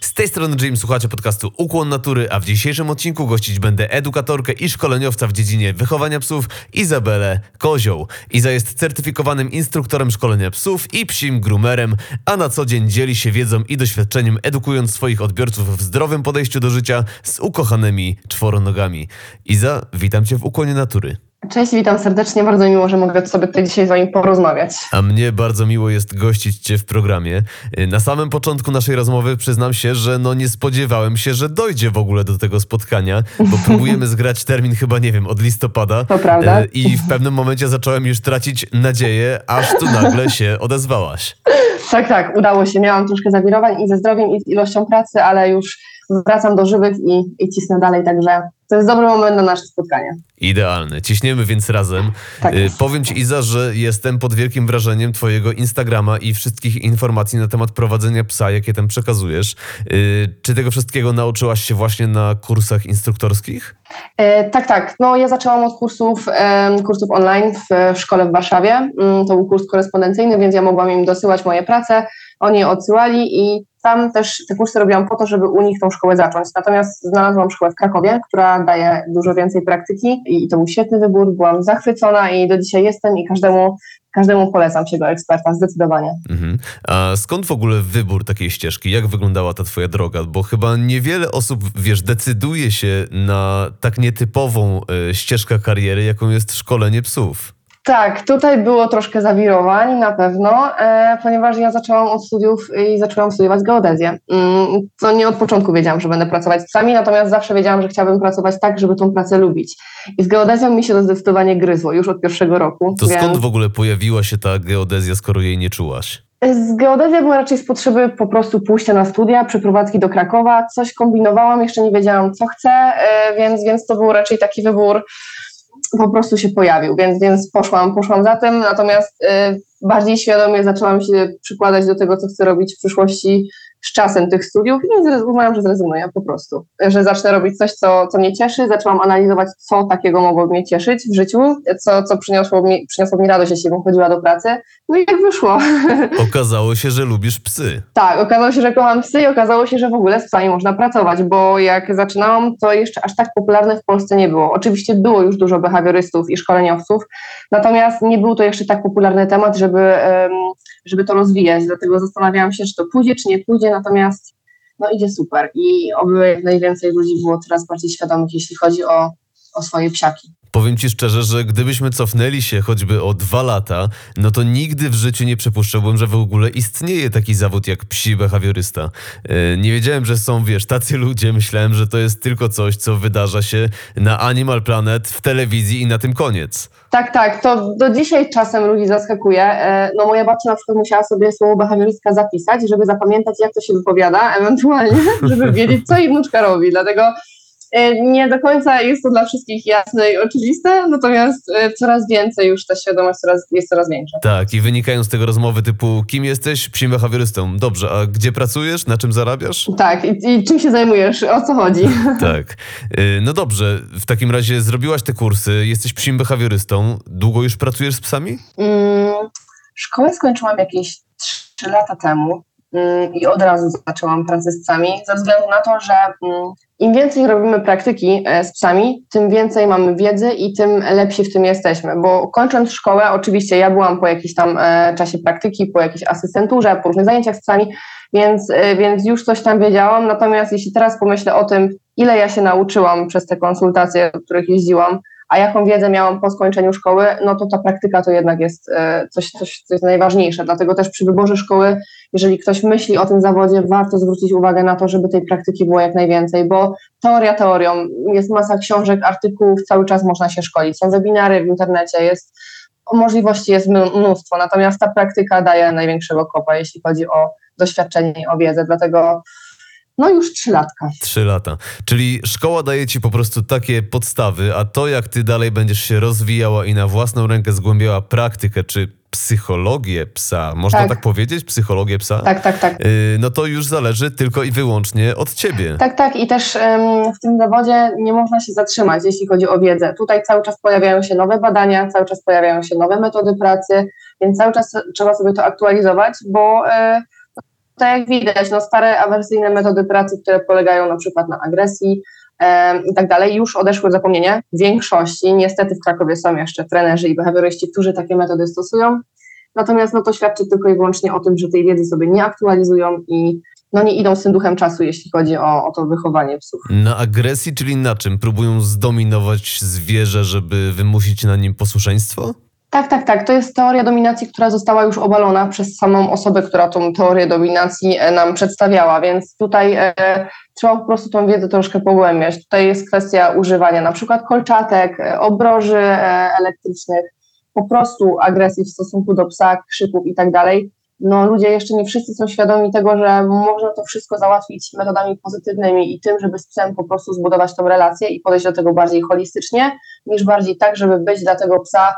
Z tej strony James, słuchacie podcastu Ukłon Natury, a w dzisiejszym odcinku gościć będę edukatorkę i szkoleniowca w dziedzinie wychowania psów Izabelę Kozioł. Iza jest certyfikowanym instruktorem szkolenia psów i psim groomerem, a na co dzień dzieli się wiedzą i doświadczeniem, edukując swoich odbiorców w zdrowym podejściu do życia z ukochanymi czworonogami. Iza, witam Cię w Ukłonie Natury. Cześć, witam serdecznie. Bardzo miło, że mogę sobie tutaj dzisiaj z Wami porozmawiać. A mnie bardzo miło jest gościć Cię w programie. Na samym początku naszej rozmowy przyznam się, że no nie spodziewałem się, że dojdzie w ogóle do tego spotkania, bo próbujemy zgrać termin chyba, nie wiem, od listopada. To prawda. E, I w pewnym momencie zacząłem już tracić nadzieję, aż tu nagle się odezwałaś. Tak, tak, udało się. Miałam troszkę zawirowań i ze zdrowiem, i z ilością pracy, ale już wracam do żywych i, i cisnę dalej, także to jest dobry moment na nasze spotkanie. Idealne. Ciśniemy więc razem. Tak y, powiem Ci, Iza, że jestem pod wielkim wrażeniem Twojego Instagrama i wszystkich informacji na temat prowadzenia psa, jakie tam przekazujesz. Y, czy tego wszystkiego nauczyłaś się właśnie na kursach instruktorskich? E, tak, tak. No, ja zaczęłam od kursów, kursów online w, w szkole w Warszawie. Mm, to był kurs korespondencyjny, więc ja mogłam im dosyłać moje prace. Oni je odsyłali i tam też te kursy robiłam po to, żeby u nich tą szkołę zacząć. Natomiast znalazłam szkołę w Krakowie, która daje dużo więcej praktyki i to był świetny wybór. Byłam zachwycona i do dzisiaj jestem i każdemu każdemu polecam się go eksperta, zdecydowanie. Mhm. A skąd w ogóle wybór takiej ścieżki? Jak wyglądała ta twoja droga? Bo chyba niewiele osób, wiesz, decyduje się na tak nietypową y, ścieżkę kariery, jaką jest szkolenie psów. Tak, tutaj było troszkę zawirowań na pewno, e, ponieważ ja zaczęłam od studiów i zaczęłam studiować geodezję. Mm, to nie od początku wiedziałam, że będę pracować z psami, natomiast zawsze wiedziałam, że chciałabym pracować tak, żeby tą pracę lubić. I z geodezją mi się to zdecydowanie gryzło już od pierwszego roku. To więc... skąd w ogóle pojawiła się ta geodezja, skoro jej nie czułaś? Z geodezja była raczej z potrzeby po prostu pójścia na studia, przeprowadzki do Krakowa. Coś kombinowałam, jeszcze nie wiedziałam, co chcę, e, więc, więc to był raczej taki wybór po prostu się pojawił, więc, więc poszłam, poszłam za tym, natomiast y, bardziej świadomie zaczęłam się przykładać do tego, co chcę robić w przyszłości z czasem tych studiów i uznałam, że zrezygnuję po prostu. Że zacznę robić coś, co, co mnie cieszy. Zaczęłam analizować, co takiego mogłoby mnie cieszyć w życiu, co, co przyniosło, mi, przyniosło mi radość, jeśli bym chodziła do pracy. No i jak wyszło. Okazało się, że lubisz psy. Tak, okazało się, że kocham psy i okazało się, że w ogóle z psami można pracować, bo jak zaczynałam, to jeszcze aż tak popularne w Polsce nie było. Oczywiście było już dużo behawiorystów i szkoleniowców, natomiast nie był to jeszcze tak popularny temat, żeby, żeby to rozwijać. Dlatego zastanawiałam się, czy to pójdzie, czy nie pójdzie natomiast no idzie super i oby jak najwięcej ludzi było coraz bardziej świadomych, jeśli chodzi o, o swoje psiaki. Powiem ci szczerze, że gdybyśmy cofnęli się choćby o dwa lata, no to nigdy w życiu nie przypuszczałbym, że w ogóle istnieje taki zawód jak psi behawiorysta. E, nie wiedziałem, że są, wiesz, tacy ludzie. Myślałem, że to jest tylko coś, co wydarza się na Animal Planet w telewizji i na tym koniec. Tak, tak. To do dzisiaj czasem ludzi zaskakuje. E, no moja babcia na przykład musiała sobie słowo behawiorystka zapisać, żeby zapamiętać, jak to się wypowiada, ewentualnie, żeby wiedzieć, co jej wnuczka robi. Dlatego nie do końca jest to dla wszystkich jasne i oczywiste, natomiast e, coraz więcej już ta świadomość coraz, jest coraz większa. Tak, i wynikają z tego rozmowy typu, kim jesteś? Psim behawiorystą. Dobrze, a gdzie pracujesz? Na czym zarabiasz? Tak, i, i czym się zajmujesz? O co chodzi? tak. E, no dobrze, w takim razie zrobiłaś te kursy, jesteś psim behawiorystą. Długo już pracujesz z psami? Mm, szkołę skończyłam jakieś 3 lata temu. Mm, i od razu zaczęłam pracę z psami, ze względu na to, że mm, im więcej robimy praktyki e, z psami, tym więcej mamy wiedzy i tym lepsi w tym jesteśmy, bo kończąc szkołę, oczywiście ja byłam po jakimś tam e, czasie praktyki, po jakiejś asystenturze, po różnych zajęciach z psami, więc, e, więc już coś tam wiedziałam, natomiast jeśli teraz pomyślę o tym, ile ja się nauczyłam przez te konsultacje, do których jeździłam, a jaką wiedzę miałam po skończeniu szkoły, no to ta praktyka to jednak jest coś, coś, coś najważniejsze. Dlatego też przy wyborze szkoły jeżeli ktoś myśli o tym zawodzie, warto zwrócić uwagę na to, żeby tej praktyki było jak najwięcej, bo teoria teorią, jest masa książek, artykułów, cały czas można się szkolić, są webinary w internecie, jest możliwości jest mnóstwo, natomiast ta praktyka daje największego kopa, jeśli chodzi o doświadczenie i o wiedzę, dlatego no już trzy latka. Trzy lata. Czyli szkoła daje ci po prostu takie podstawy, a to jak ty dalej będziesz się rozwijała i na własną rękę zgłębiała praktykę, czy psychologię psa, można tak, tak powiedzieć? Psychologię psa? Tak, tak, tak. Yy, no to już zależy tylko i wyłącznie od ciebie. Tak, tak i też w tym zawodzie nie można się zatrzymać, jeśli chodzi o wiedzę. Tutaj cały czas pojawiają się nowe badania, cały czas pojawiają się nowe metody pracy, więc cały czas trzeba sobie to aktualizować, bo yy, tak jak widać, no stare awersyjne metody pracy, które polegają na przykład na agresji e, i tak dalej, już odeszły zapomnienie. W większości, niestety w Krakowie są jeszcze trenerzy i behawioryści, którzy takie metody stosują. Natomiast no, to świadczy tylko i wyłącznie o tym, że tej wiedzy sobie nie aktualizują i no, nie idą z tym duchem czasu, jeśli chodzi o, o to wychowanie psów. Na agresji, czyli na czym? Próbują zdominować zwierzę, żeby wymusić na nim posłuszeństwo? Tak, tak, tak. To jest teoria dominacji, która została już obalona przez samą osobę, która tą teorię dominacji e, nam przedstawiała, więc tutaj e, trzeba po prostu tą wiedzę troszkę pogłębiać. Tutaj jest kwestia używania na przykład kolczatek, e, obroży e, elektrycznych, po prostu agresji w stosunku do psa, krzyków i tak dalej. No ludzie jeszcze nie wszyscy są świadomi tego, że można to wszystko załatwić metodami pozytywnymi i tym, żeby z psem po prostu zbudować tą relację i podejść do tego bardziej holistycznie, niż bardziej tak, żeby być dla tego psa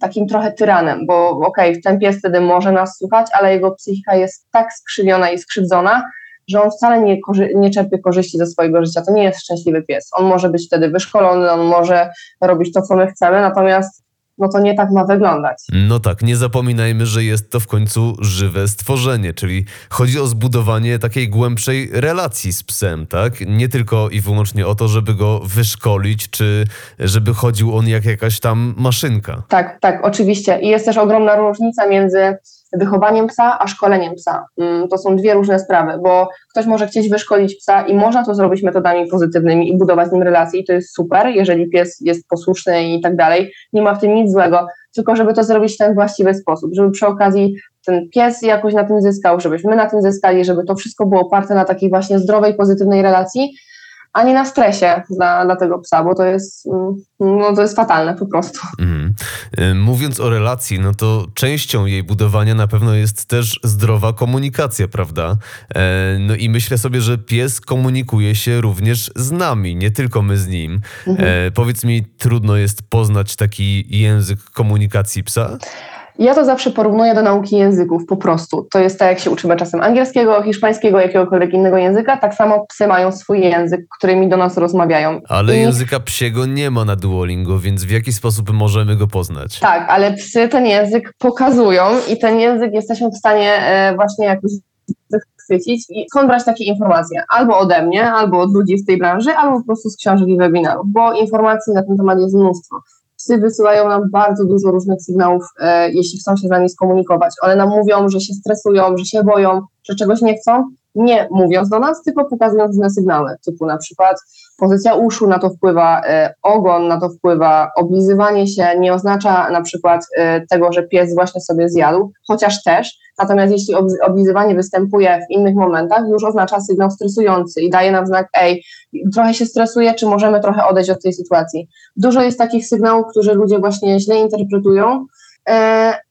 takim trochę tyranem, bo okej, okay, ten pies wtedy może nas słuchać, ale jego psychika jest tak skrzywiona i skrzywdzona, że on wcale nie, nie czerpie korzyści ze swojego życia. To nie jest szczęśliwy pies. On może być wtedy wyszkolony, on może robić to, co my chcemy, natomiast no to nie tak ma wyglądać. No tak, nie zapominajmy, że jest to w końcu żywe stworzenie, czyli chodzi o zbudowanie takiej głębszej relacji z psem, tak? Nie tylko i wyłącznie o to, żeby go wyszkolić, czy żeby chodził on jak jakaś tam maszynka. Tak, tak, oczywiście. I jest też ogromna różnica między wychowaniem psa, a szkoleniem psa. Mm, to są dwie różne sprawy, bo ktoś może chcieć wyszkolić psa i można to zrobić metodami pozytywnymi i budować z nim relacje i to jest super, jeżeli pies jest posłuszny i tak dalej. Nie ma w tym nic złego, tylko żeby to zrobić w ten właściwy sposób, żeby przy okazji ten pies jakoś na tym zyskał, żebyśmy na tym zyskali, żeby to wszystko było oparte na takiej właśnie zdrowej, pozytywnej relacji, a nie na stresie dla, dla tego psa, bo to jest, mm, no, to jest fatalne po prostu. Mm. Mówiąc o relacji, no to częścią jej budowania na pewno jest też zdrowa komunikacja, prawda? E, no i myślę sobie, że pies komunikuje się również z nami, nie tylko my z nim. Mhm. E, powiedz mi, trudno jest poznać taki język komunikacji psa? Ja to zawsze porównuję do nauki języków, po prostu. To jest tak, jak się uczymy czasem angielskiego, hiszpańskiego, jakiegokolwiek innego języka, tak samo psy mają swój język, którymi do nas rozmawiają. Ale I... języka psiego nie ma na Duolingo, więc w jaki sposób możemy go poznać? Tak, ale psy ten język pokazują i ten język jesteśmy w stanie e, właśnie jakoś wychwycić i skąd brać takie informacje? Albo ode mnie, albo od ludzi w tej branży, albo po prostu z książek i webinarów, bo informacji na ten temat jest mnóstwo psy wysyłają nam bardzo dużo różnych sygnałów, e, jeśli chcą się z nami skomunikować. One nam mówią, że się stresują, że się boją, że czegoś nie chcą, nie mówiąc do nas, tylko pokazując różne sygnały, typu na przykład pozycja uszu na to wpływa, e, ogon na to wpływa, oblizywanie się nie oznacza na przykład e, tego, że pies właśnie sobie zjadł, chociaż też, natomiast jeśli oblizywanie występuje w innych momentach, już oznacza sygnał stresujący i daje nam znak, ej, trochę się stresuje, czy możemy trochę odejść od tej sytuacji. Dużo jest takich sygnałów, które ludzie właśnie źle interpretują,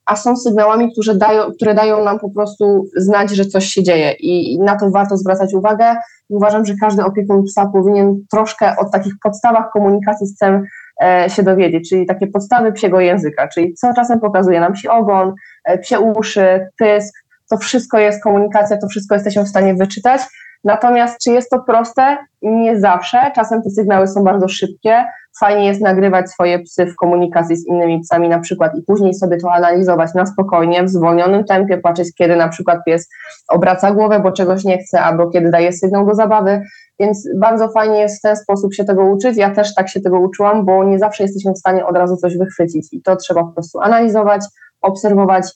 a są sygnałami, które dają, które dają nam po prostu znać, że coś się dzieje. I na to warto zwracać uwagę. Uważam, że każdy opiekun psa powinien troszkę od takich podstawach komunikacji z psem e, się dowiedzieć, czyli takie podstawy psiego języka, czyli co czasem pokazuje nam psi ogon, e, psie uszy, pysk, to wszystko jest komunikacja, to wszystko jesteśmy w stanie wyczytać, Natomiast czy jest to proste? Nie zawsze. Czasem te sygnały są bardzo szybkie. Fajnie jest nagrywać swoje psy w komunikacji z innymi psami na przykład i później sobie to analizować na spokojnie, w zwolnionym tempie, patrzeć kiedy na przykład pies obraca głowę, bo czegoś nie chce, albo kiedy daje sygnał do zabawy. Więc bardzo fajnie jest w ten sposób się tego uczyć. Ja też tak się tego uczyłam, bo nie zawsze jesteśmy w stanie od razu coś wychwycić i to trzeba po prostu analizować, obserwować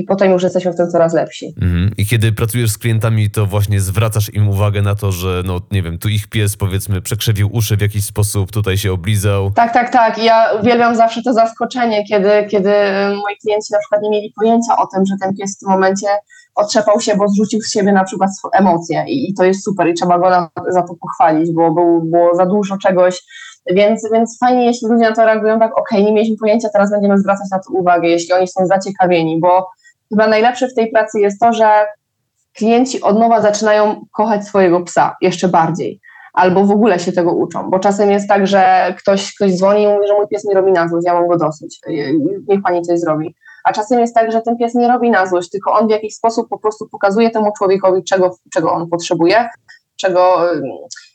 i potem już jesteśmy w tym coraz lepsi. Mhm. I kiedy pracujesz z klientami, to właśnie zwracasz im uwagę na to, że no nie wiem, tu ich pies powiedzmy przekrzewił uszy w jakiś sposób, tutaj się oblizał. Tak, tak, tak. Ja uwielbiam zawsze to zaskoczenie, kiedy, kiedy moi klienci na przykład nie mieli pojęcia o tym, że ten pies w tym momencie otrzepał się, bo zrzucił z siebie na przykład emocje i, i to jest super i trzeba go na, za to pochwalić, bo było, było za dużo czegoś, więc, więc fajnie, jeśli ludzie na to reagują tak, ok, nie mieliśmy pojęcia, teraz będziemy zwracać na to uwagę, jeśli oni są zaciekawieni, bo chyba najlepsze w tej pracy jest to, że klienci od nowa zaczynają kochać swojego psa jeszcze bardziej. Albo w ogóle się tego uczą, bo czasem jest tak, że ktoś, ktoś dzwoni i mówi, że mój pies mi robi na złość, ja mam go dosyć, niech pani coś zrobi. A czasem jest tak, że ten pies nie robi na złość, tylko on w jakiś sposób po prostu pokazuje temu człowiekowi, czego, czego on potrzebuje, czego,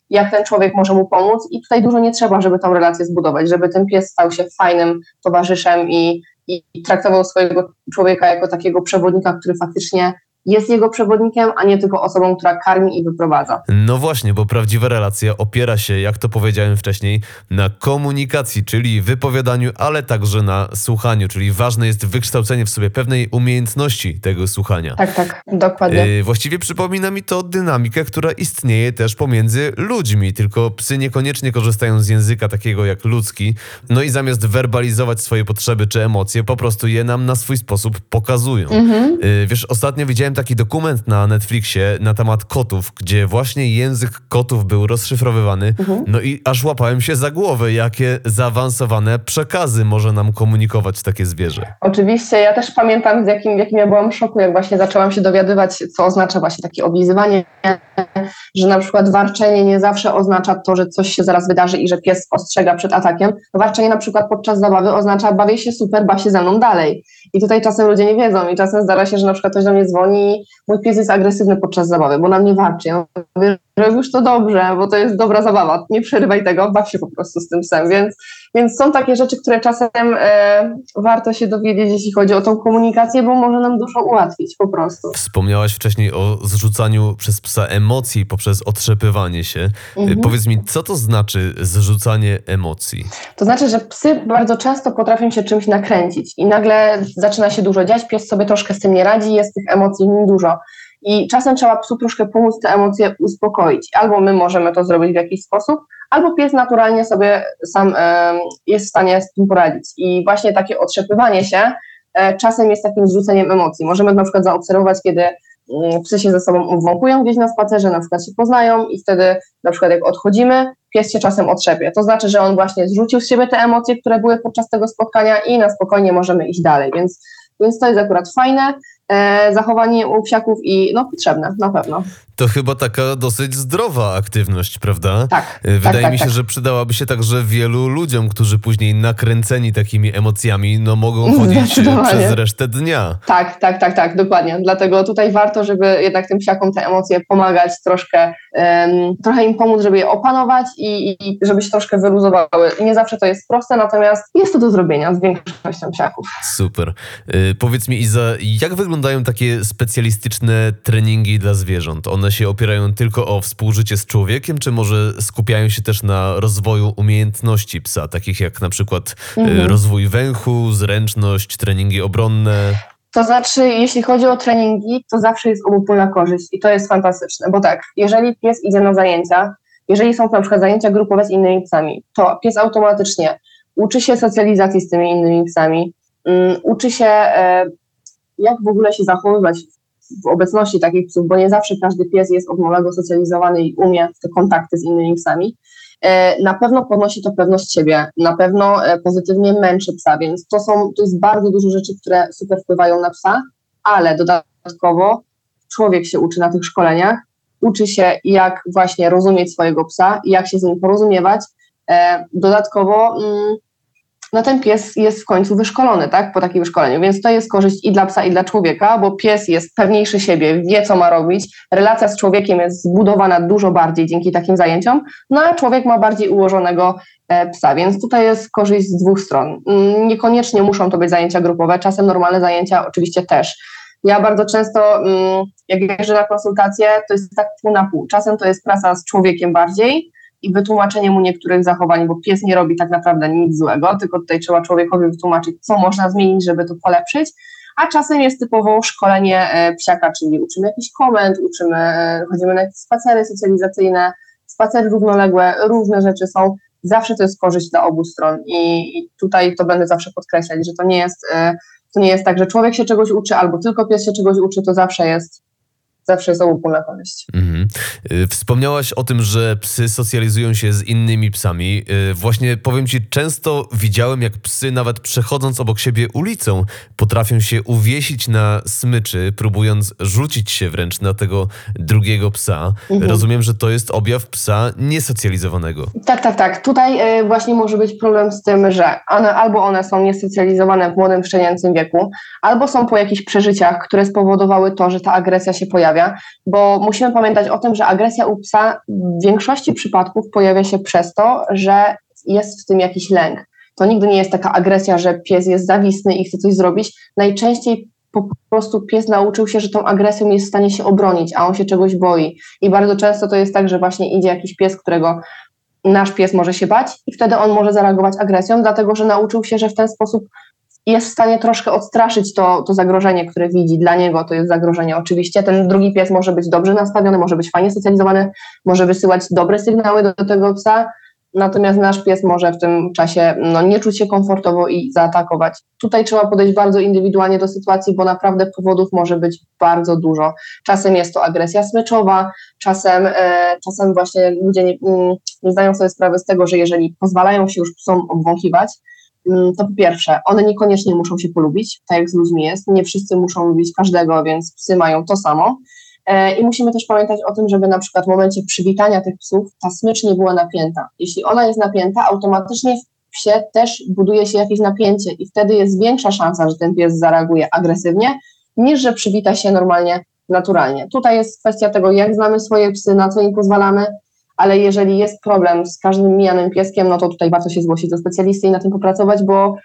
jak ten człowiek może mu pomóc i tutaj dużo nie trzeba, żeby tą relację zbudować, żeby ten pies stał się fajnym towarzyszem i, i, traktował swojego człowieka jako takiego przewodnika, który faktycznie jest jego przewodnikiem, a nie tylko osobą, która karmi i wyprowadza. No właśnie, bo prawdziwa relacja opiera się, jak to powiedziałem wcześniej, na komunikacji, czyli wypowiadaniu, ale także na słuchaniu, czyli ważne jest wykształcenie w sobie pewnej umiejętności tego słuchania. Tak, tak, dokładnie. Yy, właściwie przypomina mi to dynamikę, która istnieje też pomiędzy ludźmi, tylko psy niekoniecznie korzystają z języka takiego jak ludzki, no i zamiast werbalizować swoje potrzeby czy emocje, po prostu je nam na swój sposób pokazują. Mhm. Yy, wiesz, ostatnio widziałem taki dokument na Netflixie na temat kotów, gdzie właśnie język kotów był rozszyfrowywany. Mhm. No i aż łapałem się za głowę, jakie zaawansowane przekazy może nam komunikować takie zwierzę. Oczywiście, ja też pamiętam, z jakim, jakim ja byłam w szoku, jak właśnie zaczęłam się dowiadywać, co oznacza właśnie takie oblizywanie, że na przykład warczenie nie zawsze oznacza to, że coś się zaraz wydarzy i że pies ostrzega przed atakiem. Warczenie na przykład podczas zabawy oznacza bawię się super, baw się ze mną dalej. I tutaj czasem ludzie nie wiedzą i czasem zdarza się, że na przykład ktoś do mnie dzwoni, mój pies jest agresywny podczas zabawy, bo na mnie warczy. Ja mówię, że już to dobrze, bo to jest dobra zabawa, nie przerywaj tego, baw się po prostu z tym psem, więc, więc są takie rzeczy, które czasem e, warto się dowiedzieć, jeśli chodzi o tą komunikację, bo może nam dużo ułatwić po prostu. Wspomniałaś wcześniej o zrzucaniu przez psa emocji poprzez otrzepywanie się. Mhm. Powiedz mi, co to znaczy zrzucanie emocji? To znaczy, że psy bardzo często potrafią się czymś nakręcić i nagle zaczyna się dużo dziać, pies sobie troszkę z tym nie radzi, jest tych emocji w nim dużo. I czasem trzeba psu troszkę pomóc te emocje uspokoić. Albo my możemy to zrobić w jakiś sposób, albo pies naturalnie sobie sam e, jest w stanie z tym poradzić. I właśnie takie otrzepywanie się e, czasem jest takim zrzuceniem emocji. Możemy na przykład zaobserwować, kiedy mm, psy się ze sobą obwąkują gdzieś na spacerze, na przykład się poznają i wtedy na przykład jak odchodzimy, pies się czasem otrzepie. To znaczy, że on właśnie zrzucił z siebie te emocje, które były podczas tego spotkania i na spokojnie możemy iść dalej. Więc, więc to jest akurat fajne zachowanie u psiaków i no potrzebne, na pewno. To chyba taka dosyć zdrowa aktywność, prawda? Tak. E, Wydaje tak, mi się, tak, że przydałaby się także wielu ludziom, którzy później nakręceni takimi emocjami, no mogą chodzić przez resztę dnia. Tak, tak, tak, tak, dokładnie. Dlatego tutaj warto, żeby jednak tym psiakom te emocje pomagać, troszkę, um, trochę im pomóc, żeby je opanować i, i żeby się troszkę wyluzowały. Nie zawsze to jest proste, natomiast jest to do zrobienia z większością psiaków. Super. Y, powiedz mi Iza, jak wyglądają takie specjalistyczne treningi dla zwierząt? One one się opierają tylko o współżycie z człowiekiem, czy może skupiają się też na rozwoju umiejętności psa, takich jak na przykład e, mhm. rozwój węchu, zręczność, treningi obronne? To znaczy, jeśli chodzi o treningi, to zawsze jest obopólna korzyść i to jest fantastyczne, bo tak, jeżeli pies idzie na zajęcia, jeżeli są na przykład zajęcia grupowe z innymi psami, to pies automatycznie uczy się socjalizacji z tymi innymi psami, um, uczy się, e, jak w ogóle się zachowywać w obecności takich psów, bo nie zawsze każdy pies jest od małego socjalizowany i umie te kontakty z innymi psami, e, na pewno podnosi to pewność siebie, na pewno e, pozytywnie męczy psa, więc to są, to jest bardzo dużo rzeczy, które super wpływają na psa, ale dodatkowo człowiek się uczy na tych szkoleniach, uczy się jak właśnie rozumieć swojego psa, jak się z nim porozumiewać, e, dodatkowo mm, no ten pies jest w końcu wyszkolony, tak, po takim wyszkoleniu, więc to jest korzyść i dla psa, i dla człowieka, bo pies jest pewniejszy siebie, wie, co ma robić, relacja z człowiekiem jest zbudowana dużo bardziej dzięki takim zajęciom, no a człowiek ma bardziej ułożonego e, psa, więc tutaj jest korzyść z dwóch stron. Mm, niekoniecznie muszą to być zajęcia grupowe, czasem normalne zajęcia oczywiście też. Ja bardzo często, mm, jak jeżdżę na konsultacje, to jest tak pół na pół. Czasem to jest praca z człowiekiem bardziej, i wytłumaczenie mu niektórych zachowań, bo pies nie robi tak naprawdę nic złego, tylko tutaj trzeba człowiekowi wytłumaczyć, co można zmienić, żeby to polepszyć, a czasem jest typowo szkolenie e, psiaka, czyli uczymy jakiś komend, uczymy, e, chodzimy na jakieś spacery socjalizacyjne, spacery równoległe, różne rzeczy są. Zawsze to jest korzyść dla obu stron i, tutaj to będę zawsze podkreślać, że to nie jest e, to nie jest tak, że człowiek się czegoś uczy, albo tylko pies się czegoś uczy, to zawsze jest zawsze jest obopólna korzyść. Mhm. Y, wspomniałaś o tym, że psy socjalizują się z innymi psami. Y, właśnie powiem ci, często widziałem, jak psy, nawet przechodząc obok siebie ulicą, potrafią się uwiesić na smyczy, próbując rzucić się wręcz na tego drugiego psa. Mhm. Rozumiem, że to jest objaw psa niesocjalizowanego. Tak, tak, tak. Tutaj y, właśnie może być problem z tym, że one, albo one są niesocjalizowane w młodym, szczenięcym wieku, albo są po jakichś przeżyciach, które spowodowały to, że ta agresja się pojawia bo musimy pamiętać o tym, że agresja u psa w większości przypadków pojawia się przez to, że jest w tym jakiś lęk. To nigdy nie jest taka agresja, że pies jest zawisny i chce coś zrobić. Najczęściej po prostu pies nauczył się, że tą agresją jest w stanie się obronić, a on się czegoś boi. I bardzo często to jest tak, że właśnie idzie jakiś pies, którego nasz pies może się bać i wtedy on może zareagować agresją, dlatego że nauczył się, że w ten sposób jest w stanie troszkę odstraszyć to, to zagrożenie, które widzi. Dla niego to jest zagrożenie. Oczywiście ten drugi pies może być dobrze nastawiony, może być fajnie socjalizowany, może wysyłać dobre sygnały do, tego psa, natomiast nasz pies może w tym czasie no, nie czuć się komfortowo i zaatakować. Tutaj trzeba podejść bardzo indywidualnie do sytuacji, bo naprawdę powodów może być bardzo dużo. Czasem jest to agresja smyczowa, czasem, e, czasem właśnie ludzie nie, nie zdają sobie sprawy z tego, że jeżeli pozwalają się już psom obwąchiwać, Mm, to po pierwsze, one niekoniecznie muszą się polubić, tak jak z ludźmi jest. Nie wszyscy muszą lubić każdego, więc psy mają to samo. E, I musimy też pamiętać o tym, żeby na przykład w momencie przywitania tych psów ta smycz nie była napięta. Jeśli ona jest napięta, automatycznie w psie też buduje się jakieś napięcie i wtedy jest większa szansa, że ten pies zareaguje agresywnie, niż że przywita się normalnie, naturalnie. Tutaj jest kwestia tego, jak znamy swoje psy, na co im pozwalamy, ale jeżeli jest problem z każdym mijanym pieskiem, no to tutaj warto się zgłosić do specjalisty i na tym popracować, bo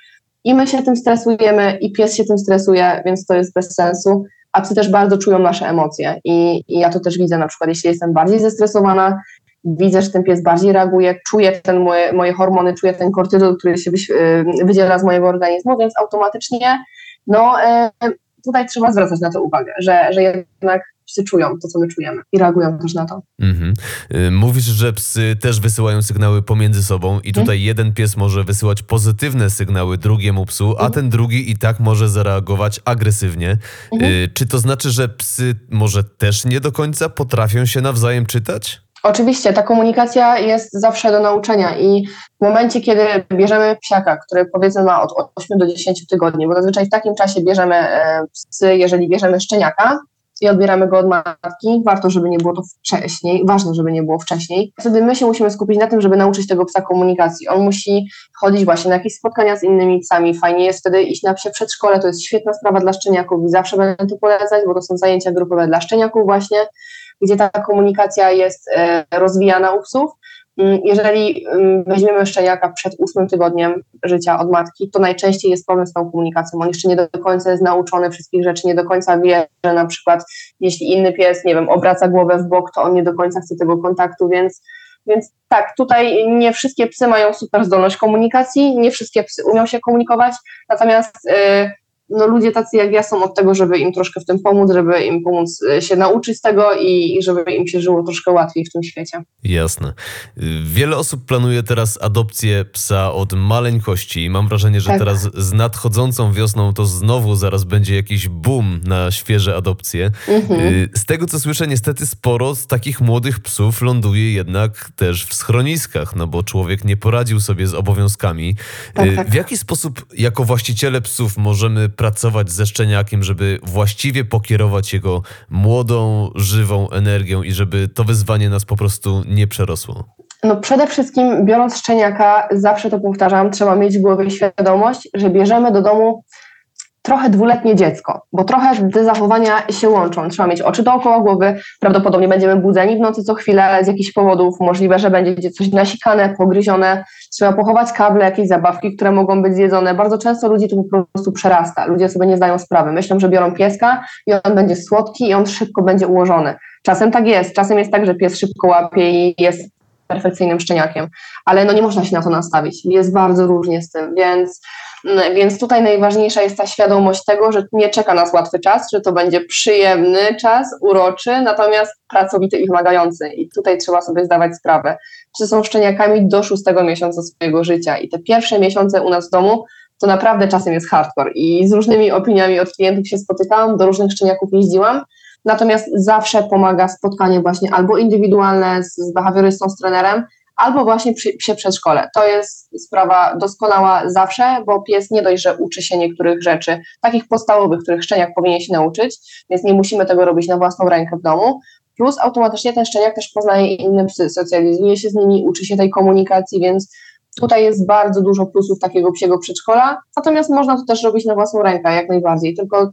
i my się tym stresujemy, i pies się tym stresuje, więc to jest bez sensu. A psy też bardzo czują nasze emocje I, i ja to też widzę na przykład, jeśli jestem bardziej zestresowana, widzę, że ten pies bardziej reaguje, czuję ten moje, moje hormony, czuję ten kortyzol, który się y, wydziela z mojego organizmu, więc automatycznie no, e, tutaj trzeba zwracać na to uwagę, że, że jednak psy czują to, co my czujemy i reagują też na to. Mhm. Y, mówisz, że psy też wysyłają sygnały pomiędzy sobą i tutaj mhm. jeden pies może wysyłać pozytywne sygnały drugiemu psu, a mhm. ten drugi i tak może zareagować agresywnie. Mhm. Y, czy to znaczy, że psy może też nie do końca potrafią się nawzajem czytać? Oczywiście, ta komunikacja jest zawsze do nauczenia i w momencie, kiedy bierzemy psiaka, który powiedzmy ma od 8 do 10 tygodni, bo zazwyczaj w takim czasie bierzemy e, psy, jeżeli bierzemy szczeniaka, i odbieramy go od matki. Warto, żeby nie było to wcześniej, ważne, żeby nie było wcześniej. Wtedy my się musimy skupić na tym, żeby nauczyć tego psa komunikacji. On musi chodzić właśnie na jakieś spotkania z innymi psami. Fajnie jest wtedy iść na psie przedszkole, to jest świetna sprawa dla szczeniaków i zawsze będę to polecać, bo to są zajęcia grupowe dla szczeniaków właśnie, gdzie ta komunikacja jest e, rozwijana u psów jeżeli mm, weźmiemy szczeniaka przed ósmym tygodniem życia od matki, to najczęściej jest problem z tą komunikacją. On jeszcze nie do końca jest nauczony wszystkich rzeczy, nie do końca wie, że na przykład jeśli inny pies, nie wiem, obraca głowę w bok, to on nie do końca chce tego kontaktu, więc więc tak, tutaj nie wszystkie psy mają super zdolność komunikacji, nie wszystkie psy umią się komunikować, natomiast yy, no, ludzie tacy jak ja są od tego, żeby im troszkę w tym pomóc, żeby im pomóc e, się nauczyć tego i żeby im się żyło troszkę łatwiej w tym świecie. Jasne. Wiele osób planuje teraz adopcję psa od maleńkości. Mam wrażenie, że tak. teraz z nadchodzącą wiosną to znowu zaraz będzie jakiś boom na świeże adopcje. Mhm. Y, z tego co słyszę, niestety sporo z takich młodych psów ląduje jednak też w schroniskach, no bo człowiek nie poradził sobie z obowiązkami. Tak, y, tak. W jaki sposób jako właściciele psów możemy pracować ze szczeniakiem, żeby właściwie pokierować jego młodą, żywą energią i żeby to wyzwanie nas po prostu nie przerosło? No przede wszystkim biorąc szczeniaka, zawsze to powtarzam, trzeba mieć w głowie świadomość, że bierzemy do domu trochę dwuletnie dziecko, bo trochę te zachowania się łączą. Trzeba mieć oczy dookoła głowy, prawdopodobnie będziemy budzeni w nocy co chwilę z jakichś powodów, możliwe, że będzie coś nasikane, pogryzione, trzeba pochować kable, jakieś zabawki, które mogą być zjedzone. Bardzo często ludzi to po prostu przerasta, ludzie sobie nie zdają sprawy. Myślą, że biorą pieska i on będzie słodki i on szybko będzie ułożony. Czasem tak jest, czasem jest tak, że pies szybko łapie i jest perfekcyjnym szczeniakiem, ale no nie można się na to nastawić. Jest bardzo różnie z tym, więc Mm, więc tutaj najważniejsza jest ta świadomość tego, że nie czeka nas łatwy czas, że to będzie przyjemny czas, uroczy, natomiast pracowity i wymagający. I tutaj trzeba sobie zdawać sprawę, czy są szczeniakami do szóstego miesiąca swojego życia. I te pierwsze miesiące u nas w domu to naprawdę czasem jest hardcore. I z różnymi opiniami od klientów się spotykałam, do różnych szczeniaków jeździłam. Natomiast zawsze pomaga spotkanie właśnie albo indywidualne z, z behawiorystą, z trenerem, albo właśnie przy psie przedszkole. To jest sprawa doskonała zawsze, bo pies nie dość, że uczy się niektórych rzeczy, takich podstawowych, których szczeniak powinien się nauczyć, więc nie musimy tego robić na własną rękę w domu. Plus automatycznie ten szczeniak też poznaje inne psy, socjalizuje się z nimi, uczy się tej komunikacji, więc tutaj jest bardzo dużo plusów takiego psiego przedszkola, natomiast można to też robić na własną rękę, jak najbardziej, tylko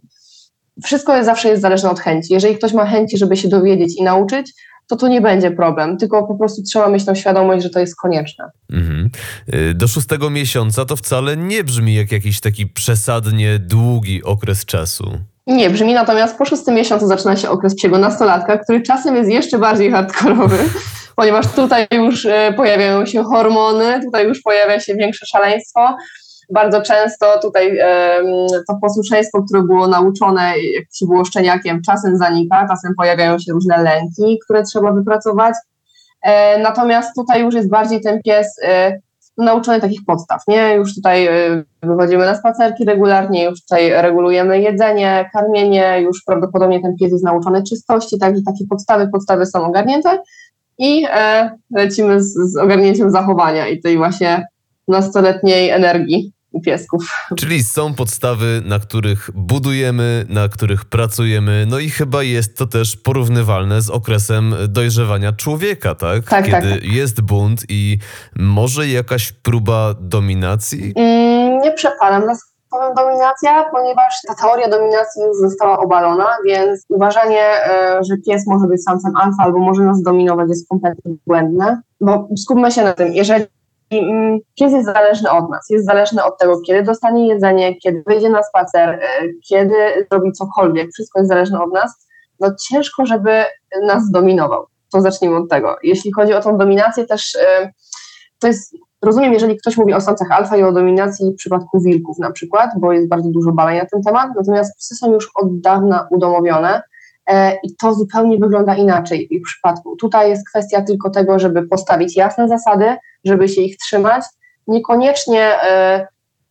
wszystko jest, zawsze jest zależne od chęci. Jeżeli ktoś ma chęci, żeby się dowiedzieć i nauczyć, to to nie będzie problem, tylko po prostu trzeba mieć tą świadomość, że to jest konieczne. Mhm. Y, do szóstego miesiąca to wcale nie brzmi jak jakiś taki przesadnie długi okres czasu. Nie brzmi, natomiast po szóstym miesiącu zaczyna się okres psiego nastolatka, który czasem jest jeszcze bardziej hardkorowy, ponieważ tutaj już y, pojawiają się hormony, tutaj już pojawia się większe szaleństwo, bardzo często tutaj to posłuszeństwo, które było nauczone, jak się było szczeniakiem, czasem zanika, czasem pojawiają się różne lęki, które trzeba wypracować. E, natomiast tutaj już jest bardziej ten pies e, nauczony takich podstaw, nie? Już tutaj e, wychodzimy na spacerki regularnie, już tutaj regulujemy jedzenie, karmienie, już prawdopodobnie ten pies jest nauczony czystości, także takie podstawy, podstawy są ogarnięte i lecimy z, z ogarnięciem zachowania i tej właśnie nastoletniej energii u piesków. Czyli są podstawy, na których budujemy, na których pracujemy, no i chyba jest to też porównywalne z okresem dojrzewania człowieka, tak? tak, tak Kiedy tak. jest bunt i może jakaś próba dominacji? Mm, nie przepalam na słowem dominacja, ponieważ ta teoria dominacji już została obalona, więc uważanie, e, że pies może być samcem alfa albo może nas dominować jest kompletnie błędne, bo skupmy się na tym, jeżeli Mm, pies jest zależny od nas, jest zależny od tego, kiedy dostanie jedzenie, kiedy wyjdzie na spacer, e, kiedy zrobi cokolwiek, wszystko jest zależne od nas, no ciężko, żeby nas dominował. To zacznijmy od tego. Jeśli chodzi o tą dominację też, e, to jest, rozumiem, jeżeli ktoś mówi o samcach alfa i o dominacji w przypadku wilków na przykład, bo jest bardzo dużo badań na ten temat, natomiast psy są już od dawna udomowione, i to zupełnie wygląda inaczej w ich przypadku. Tutaj jest kwestia tylko tego, żeby postawić jasne zasady, żeby się ich trzymać. Niekoniecznie, e,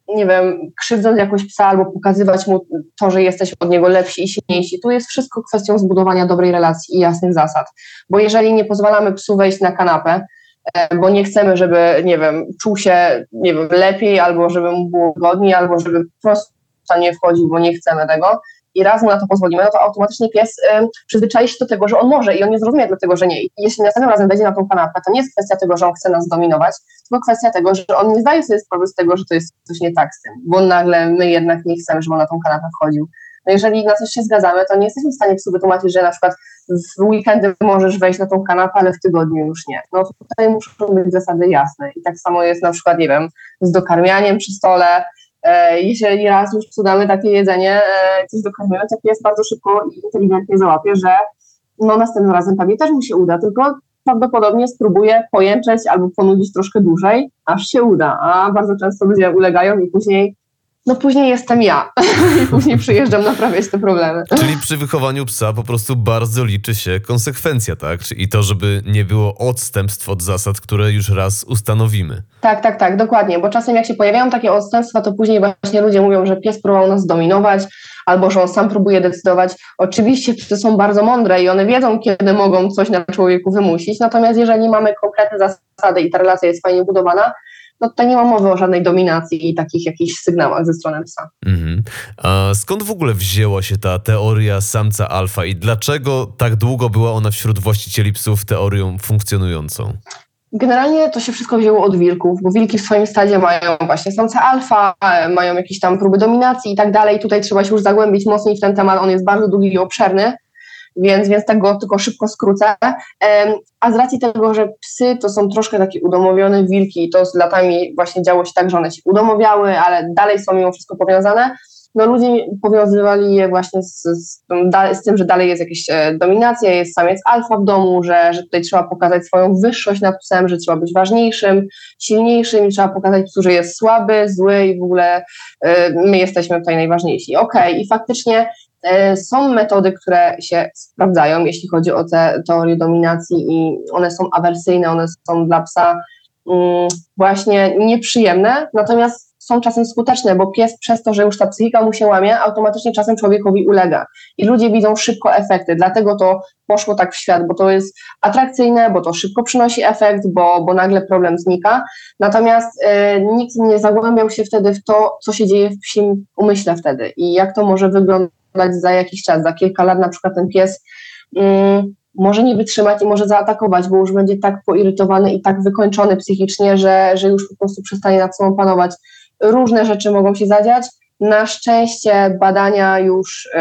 nie wiem, krzywdząc jakoś psa albo pokazywać mu to, że jesteś od niego lepsi i silniejsi. Tu jest wszystko kwestią zbudowania dobrej relacji i jasnych zasad. Bo jeżeli nie pozwalamy psu wejść na kanapę, e, bo nie chcemy, żeby, nie wiem, czuł się, nie wiem, lepiej, albo żeby mu było godniej, albo żeby po prostu nie wchodził, bo nie chcemy tego, i raz mu na to pozwolimy, no to automatycznie pies y, przyzwyczai się do tego, że on może i on nie zrozumie dlatego, że nie. I jeśli następnym razem wejdzie na tą kanapę, to nie jest kwestia tego, że on chce nas dominować, tylko kwestia tego, że on nie zdaje sobie sprawy z tego, że to jest coś nie tak z tym, bo nagle my jednak nie chcemy, żeby on na tą kanapę wchodził. No jeżeli na coś się zgadzamy, to nie jesteśmy w stanie psu wytłumaczyć, że na przykład w weekendy możesz wejść na tą kanapę, ale w tygodniu już nie. No tutaj muszą być zasady jasne. I tak samo jest na przykład, nie wiem, z dokarmianiem przy stole, jeżeli raz już sprzedamy takie jedzenie, e, coś dokarmimy, to pies bardzo szybko i inteligentnie załapie, że no następnym razem pewnie też mu się uda, tylko prawdopodobnie spróbuje pojęczeć albo ponudzić troszkę dłużej, aż się uda, a bardzo często ludzie ulegają i później no później jestem ja i później przyjeżdżam naprawiać te problemy. Czyli przy wychowaniu psa po prostu bardzo liczy się konsekwencja, tak? I to, żeby nie było odstępstw od zasad, które już raz ustanowimy. Tak, tak, tak, dokładnie, bo czasem jak się pojawiają takie odstępstwa, to później właśnie ludzie mówią, że pies próbował nas dominować, albo że on sam próbuje decydować. Oczywiście psy są bardzo mądre i one wiedzą, kiedy mogą coś na człowieku wymusić, natomiast jeżeli mamy konkretne zasady i ta relacja jest fajnie budowana, no tutaj nie ma mowy o żadnej dominacji i takich jakichś sygnałach ze strony psa. Mhm. A skąd w ogóle wzięła się ta teoria samca alfa i dlaczego tak długo była ona wśród właścicieli psów teorią funkcjonującą? Generalnie to się wszystko wzięło od wilków, bo wilki w swoim stadzie mają właśnie samca alfa, mają jakieś tam próby dominacji i tak dalej. Tutaj trzeba się już zagłębić mocniej w ten temat, on jest bardzo długi i obszerny więc, więc tak go tylko szybko skrócę. A z racji tego, że psy to są troszkę takie udomowione wilki i to z latami właśnie działo się tak, że one się udomowiały, ale dalej są mimo wszystko powiązane, no ludzie powiązywali je właśnie z, z, z, tym, że dalej jest jakaś e, dominacja, jest samiec alfa w domu, że, że tutaj trzeba pokazać swoją wyższość nad psem, że trzeba być ważniejszym, silniejszym i trzeba pokazać psu, że jest słaby, zły i w ogóle e, my jesteśmy tutaj najważniejsi. Okej, okay. i faktycznie są metody, które się sprawdzają, jeśli chodzi o te teorie dominacji i one są awersyjne, one są dla psa mm, właśnie nieprzyjemne, natomiast są czasem skuteczne, bo pies przez to, że już ta psychika mu się łamie, automatycznie czasem człowiekowi ulega. I ludzie widzą szybko efekty, dlatego to poszło tak w świat, bo to jest atrakcyjne, bo to szybko przynosi efekt, bo, bo nagle problem znika. Natomiast y, nikt nie zagłębiał się wtedy w to, co się dzieje w psim umyśle wtedy i jak to może wyglądać za jakiś czas, za kilka lat na przykład ten pies. Y, może nie wytrzymać i może zaatakować, bo już będzie tak poirytowany i tak wykończony psychicznie, że, że już po prostu przestanie nad sobą panować różne rzeczy mogą się zadziać. Na szczęście badania już y,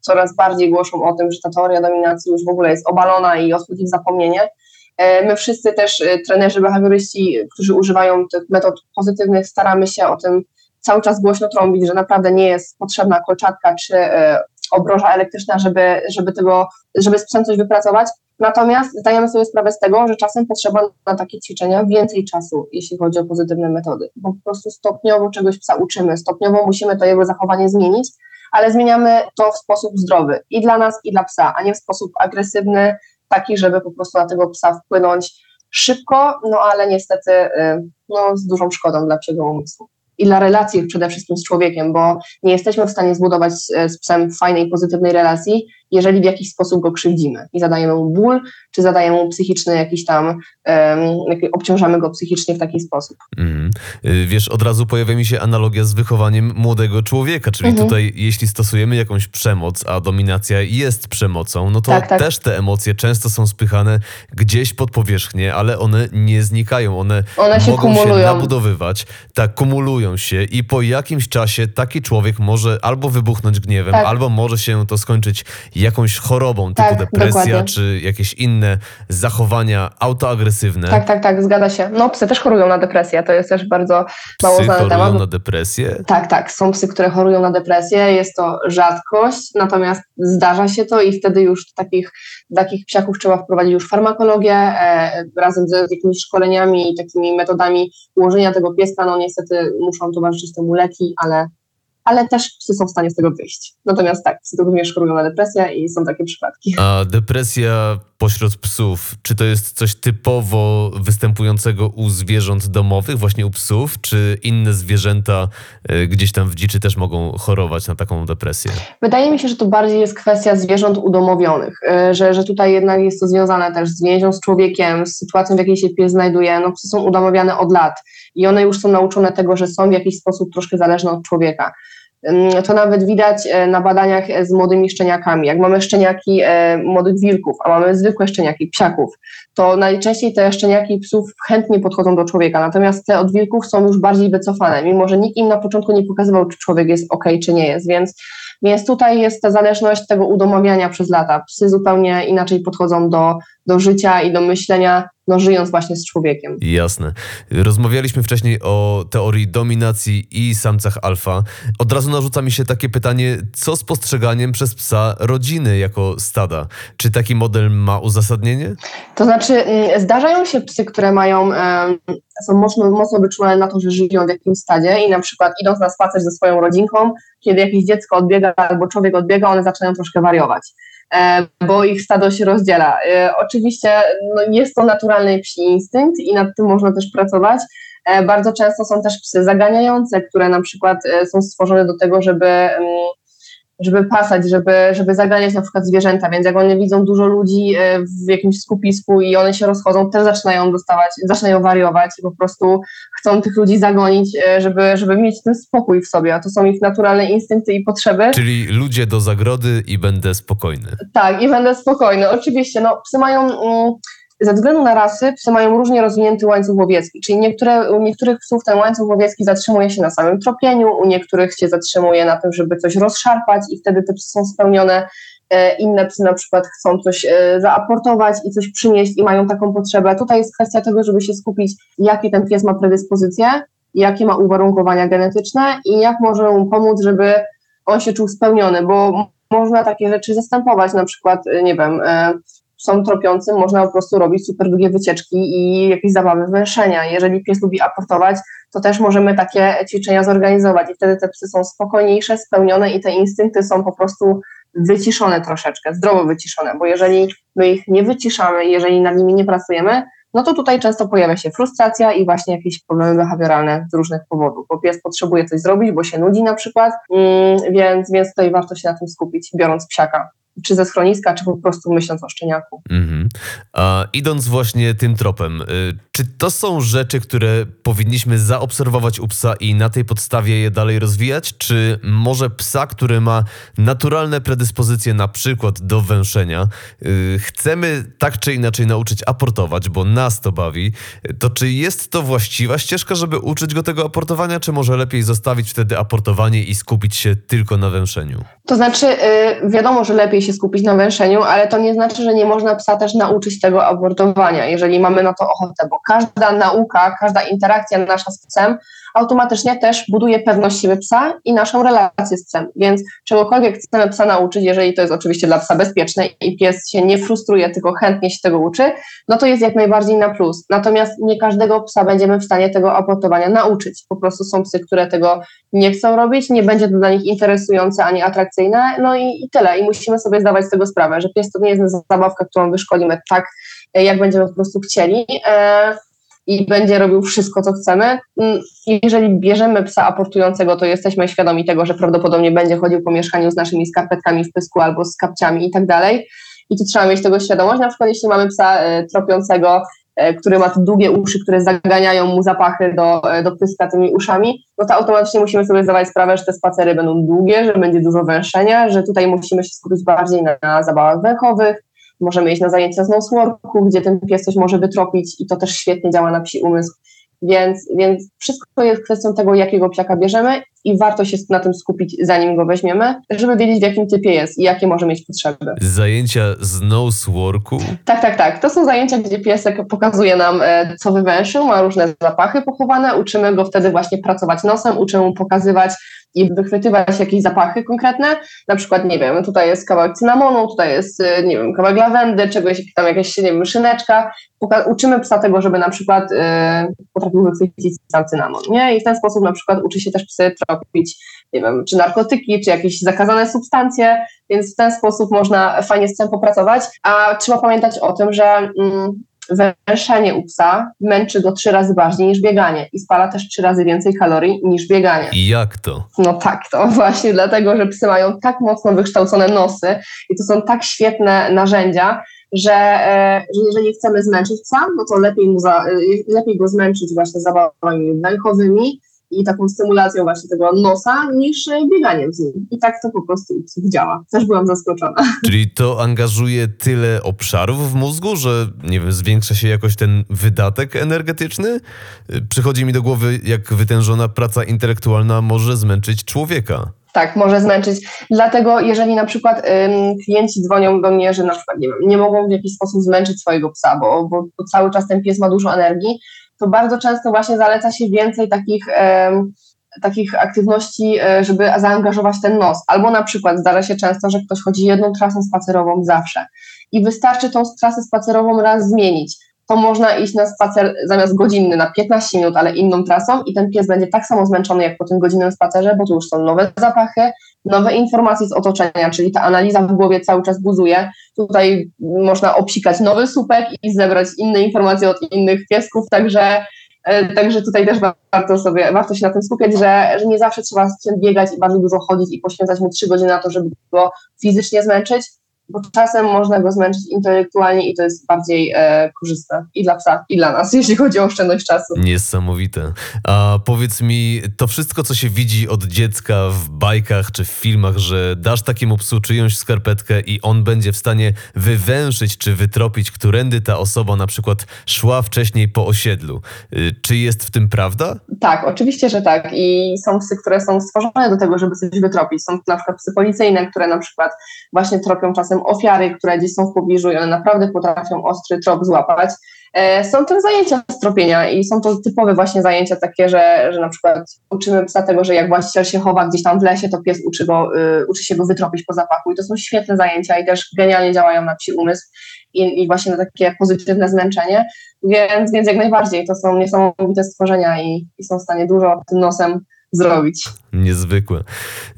coraz bardziej głoszą o tym, że ta teoria dominacji już w ogóle jest obalona i odchodzi zapomnienie. Y, my wszyscy też, y, trenerzy, behawioryści, którzy używają tych metod pozytywnych, staramy się o tym cały czas głośno trąbić, że naprawdę nie jest potrzebna kolczatka czy obroża elektryczna, żeby, żeby, tego, żeby psem coś wypracować. Natomiast zdajemy sobie sprawę z tego, że czasem potrzeba na takie ćwiczenia więcej czasu, jeśli chodzi o pozytywne metody, bo po prostu stopniowo czegoś psa uczymy, stopniowo musimy to jego zachowanie zmienić, ale zmieniamy to w sposób zdrowy i dla nas, i dla psa, a nie w sposób agresywny, taki, żeby po prostu na tego psa wpłynąć szybko, no ale niestety y, no, z dużą szkodą dla psiego umysłu i dla relacji przede wszystkim z człowiekiem, bo nie jesteśmy w stanie zbudować z psem fajnej, pozytywnej relacji, jeżeli w jakiś sposób go krzywdzimy i zadajemy mu ból, czy zadajemy mu psychiczny jakiś tam, um, obciążamy go psychicznie w taki sposób. Mm. Wiesz, od razu pojawia mi się analogia z wychowaniem młodego człowieka, czyli -hmm. tutaj jeśli stosujemy jakąś przemoc, a dominacja jest przemocą, no to tak, tak. też te emocje często są spychane gdzieś pod powierzchnię, ale one nie znikają, one, one się mogą kumulują. się nabudowywać, tak, kumulują się i po jakimś czasie taki człowiek może albo wybuchnąć gniewem, tak. albo może się to skończyć jakąś chorobą, typu tak, depresja, dokładnie. czy jakieś inne zachowania autoagresywne. Tak, tak, tak, zgadza się. No psy też chorują na depresję, to jest też bardzo mało psy znany chorują na depresję? Tak, tak, są psy, które chorują na depresję, jest to rzadkość, natomiast zdarza się to i wtedy już takich, takich psiaków trzeba wprowadzić już farmakologię e, razem z, z jakimiś szkoleniami i takimi metodami ułożenia tego pieska, no niestety muszą towarzyszyć temu leki, ale ale też psy są w stanie z tego wyjść. Natomiast tak, psy również chorują na depresję i są takie przypadki. A depresja pośród psów, czy to jest coś typowo występującego u zwierząt domowych, właśnie u psów, czy inne zwierzęta e, gdzieś tam w dziczy też mogą chorować na taką depresję? Wydaje mi się, że to bardziej jest kwestia zwierząt udomowionych, e, że, że tutaj jednak jest to związane też z więzią z człowiekiem, z sytuacją, w jakiej się pies znajduje. No, psy są udomowiane od lat i one już są nauczone tego, że są w jakiś sposób troszkę zależne od człowieka. To nawet widać e, na badaniach e, z młodymi szczeniakami. Jak mamy szczeniaki e, młodych wilków, a mamy zwykłe szczeniaki, psiaków, to najczęściej te szczeniaki psów chętnie podchodzą do człowieka, natomiast te od wilków są już bardziej wycofane, mimo że nikt im na początku nie pokazywał, czy człowiek jest ok, czy nie jest, więc, więc tutaj jest ta zależność tego udomowiania przez lata. Psy zupełnie inaczej podchodzą do, do życia i do myślenia no, żyjąc właśnie z człowiekiem. Jasne. Rozmawialiśmy wcześniej o teorii dominacji i samcach alfa. Od razu narzuca mi się takie pytanie, co z postrzeganiem przez psa rodziny jako stada? Czy taki model ma uzasadnienie? To znaczy, mm, zdarzają się psy, które mają, są mocno, mocno wyczulone na to, że żyją w jakimś stadzie i na przykład idąc na spacer ze swoją rodzinką, kiedy jakieś dziecko odbiega albo człowiek odbiega, one zaczynają troszkę wariować. E, bo ich stado się rozdziela. E, oczywiście no, jest to naturalny psi instynkt i nad tym można też pracować. E, bardzo często są też psy zaganiające, które na przykład są stworzone do tego, żeby mm, żeby pasać, żeby, żeby zaganiać na przykład zwierzęta, więc jak one widzą dużo ludzi e, w jakimś skupisku i one się rozchodzą, też zaczynają dostawać, zaczynają wariować i po prostu chcą tych ludzi zagonić, e, żeby, żeby mieć ten spokój w sobie, a to są ich naturalne instynkty i potrzeby. Czyli ludzie do zagrody i będę spokojny. Tak, i będę spokojny. Oczywiście, no psy mają... Mm, ze względu na rasy psy mają różnie rozwinięty łańcuch łowiecki, czyli niektóre, u niektórych psów ten łańcuch łowiecki zatrzymuje się na samym tropieniu, u niektórych się zatrzymuje na tym, żeby coś rozszarpać i wtedy te psy są spełnione. E, inne psy na przykład chcą coś e, zaaportować i coś przynieść i mają taką potrzebę. Tutaj jest kwestia tego, żeby się skupić, jakie ten pies ma predyspozycje, jakie ma uwarunkowania genetyczne i jak może mu pomóc, żeby on się czuł spełniony, bo można takie rzeczy zastępować, na przykład, y, nie wiem, są tropiącym, można po prostu robić super długie wycieczki i jakieś zabawy węszenia. Jeżeli pies lubi aportować, to też możemy takie ćwiczenia zorganizować i wtedy te psy są spokojniejsze, spełnione i te instynkty są po prostu wyciszone troszeczkę, zdrowo wyciszone, bo jeżeli my ich nie wyciszamy, jeżeli nad nimi nie pracujemy, no to tutaj często pojawia się frustracja i właśnie jakieś problemy behawioralne z różnych powodów, bo pies potrzebuje coś zrobić, bo się nudzi na przykład, mm, więc, więc tutaj warto się na tym skupić, biorąc psiaka czy ze schroniska, czy po prostu myśląc o szczeniaku. Mhm. A idąc właśnie tym tropem, y, czy to są rzeczy, które powinniśmy zaobserwować u psa i na tej podstawie je dalej rozwijać, czy może psa, który ma naturalne predyspozycje na przykład do węszenia, y, chcemy tak czy inaczej nauczyć aportować, bo nas to bawi, to czy jest to właściwa ścieżka, żeby uczyć go tego aportowania, czy może lepiej zostawić wtedy aportowanie i skupić się tylko na węszeniu? To znaczy, yy, wiadomo, że lepiej się skupić na węszeniu, ale to nie znaczy, że nie można psa też nauczyć tego abortowania, jeżeli mamy na to ochotę, bo każda nauka, każda interakcja nasza z psem automatycznie też buduje pewność siebie psa i naszą relację z psem. Więc czegokolwiek chcemy psa nauczyć, jeżeli to jest oczywiście dla psa bezpieczne i pies się nie frustruje, tylko chętnie się tego uczy, no to jest jak najbardziej na plus. Natomiast nie każdego psa będziemy w stanie tego aportowania nauczyć. Po prostu są psy, które tego nie chcą robić, nie będzie to dla nich interesujące ani atrakcyjne, no i, i tyle. I musimy sobie zdawać z tego sprawę, że pies to nie jest zabawka, którą wyszkolimy tak, jak będziemy po prostu chcieli. E, i będzie robił wszystko, co chcemy. Mm, jeżeli bierzemy psa aportującego, to jesteśmy świadomi tego, że prawdopodobnie będzie chodził po mieszkaniu z naszymi skarpetkami w pysku albo z kapciami i tak dalej. I tu trzeba mieć tego świadomość. Na przykład, jeśli mamy psa e, tropiącego, e, który ma te długie uszy, które zaganiają mu zapachy do, e, do pyska tymi uszami, no to automatycznie musimy sobie zdawać sprawę, że te spacery będą długie, że będzie dużo węszenia, że tutaj musimy się skupić bardziej na, na zabawach węchowych, Możemy iść na zajęcia z noseworku, gdzie ten pies coś może wytropić i to też świetnie działa na psi umysł. Więc, więc wszystko jest kwestią tego, jakiego psiaka bierzemy i warto się na tym skupić, zanim go weźmiemy, żeby wiedzieć, w jakim typie jest i jakie może mieć potrzeby. Zajęcia z noseworku? Tak, tak, tak. To są zajęcia, gdzie piesek pokazuje nam, e, co wywęszył, ma różne zapachy pochowane, uczymy go wtedy właśnie pracować nosem, uczymy mu pokazywać, i wychwytywać jakieś zapachy konkretne, na przykład, nie wiem, tutaj jest kawałek cynamonu, tutaj jest, y, nie wiem, kawałek lawendy, czegoś, tam jakaś, nie wiem, szyneczka. Uczymy psa tego, żeby na przykład yy, potrafił wychwycić sam cynamon, nie? I w ten sposób na przykład uczy się też psy tropić, nie wiem, czy narkotyki, czy jakieś zakazane substancje, więc w ten sposób można fajnie z tym popracować, a trzeba pamiętać o tym, że mm, węszenie u psa męczy go trzy razy bardziej niż bieganie i spala też trzy razy więcej kalorii niż bieganie. Jak to? No tak, to właśnie dlatego, że psy mają tak mocno wykształcone nosy i to są tak świetne narzędzia, że, e, że jeżeli chcemy zmęczyć psa, no to lepiej, mu za, e, lepiej go zmęczyć właśnie zabawami węchowymi, i taką stymulacją właśnie tego nosa niż bieganiem z nim. I tak to po prostu działa. Też byłam zaskoczona. Czyli to angażuje tyle obszarów w mózgu, że nie wiem, zwiększa się jakoś ten wydatek energetyczny? Przychodzi mi do głowy, jak wytężona praca intelektualna może zmęczyć człowieka. Tak, może zmęczyć. Dlatego, jeżeli na przykład ym, klienci dzwonią do mnie, że na przykład nie, wiem, nie mogą w jakiś sposób zmęczyć swojego psa, bo, bo, bo cały czas ten pies ma dużo energii, to bardzo często właśnie zaleca się więcej takich, takich aktywności, e, żeby zaangażować ten nos. Albo na przykład zdarza się często, że ktoś chodzi jedną trasą spacerową zawsze i wystarczy tą trasę spacerową raz zmienić. To można iść na spacer zamiast godzinny na 15 minut, ale inną trasą i ten pies będzie tak samo zmęczony jak po tym godzinnym spacerze, bo tu już są nowe zapachy, nowe informacje z otoczenia, czyli ta analiza w głowie cały czas buzuje. Tutaj można obsikać nowy słupek i zebrać inne informacje od innych piesków, także e, Także tutaj też warto sobie, warto się na tym skupiać, że, że nie zawsze trzeba biegać i bardzo dużo chodzić i poświęcać mu trzy godziny na to, żeby go fizycznie zmęczyć, bo czasem można go zmęczyć intelektualnie i to jest bardziej e, korzystne i dla psa, i dla nas, jeśli chodzi o oszczędność czasu. Niesamowite. A powiedz mi, to wszystko, co się widzi od dziecka w bajkach czy w filmach, że dasz takiemu psu czyjąś skarpetkę i on będzie w stanie wywęszyć czy wytropić, którędy ta osoba na przykład szła wcześniej po osiedlu. Y, czy jest w tym prawda? Tak, oczywiście, że tak. I są psy, które są stworzone do tego, żeby coś wytropić. Są na przykład psy policyjne, które na przykład właśnie tropią czasem ofiary, które gdzieś są w pobliżu i one naprawdę potrafią ostry trop złapać. E, są to zajęcia stropienia i są to typowe właśnie zajęcia takie, że, że na przykład uczymy psa tego, że jak właściciel się chowa gdzieś tam w lesie, to pies uczy, go, y, uczy się go wytropić po zapachu. I to są świetne zajęcia i też genialnie działają na psi umysł i, i właśnie na takie pozytywne zmęczenie, więc, więc jak najbardziej. To są niesamowite stworzenia i, i są w stanie dużo tym nosem zrobić. Niezwykłe.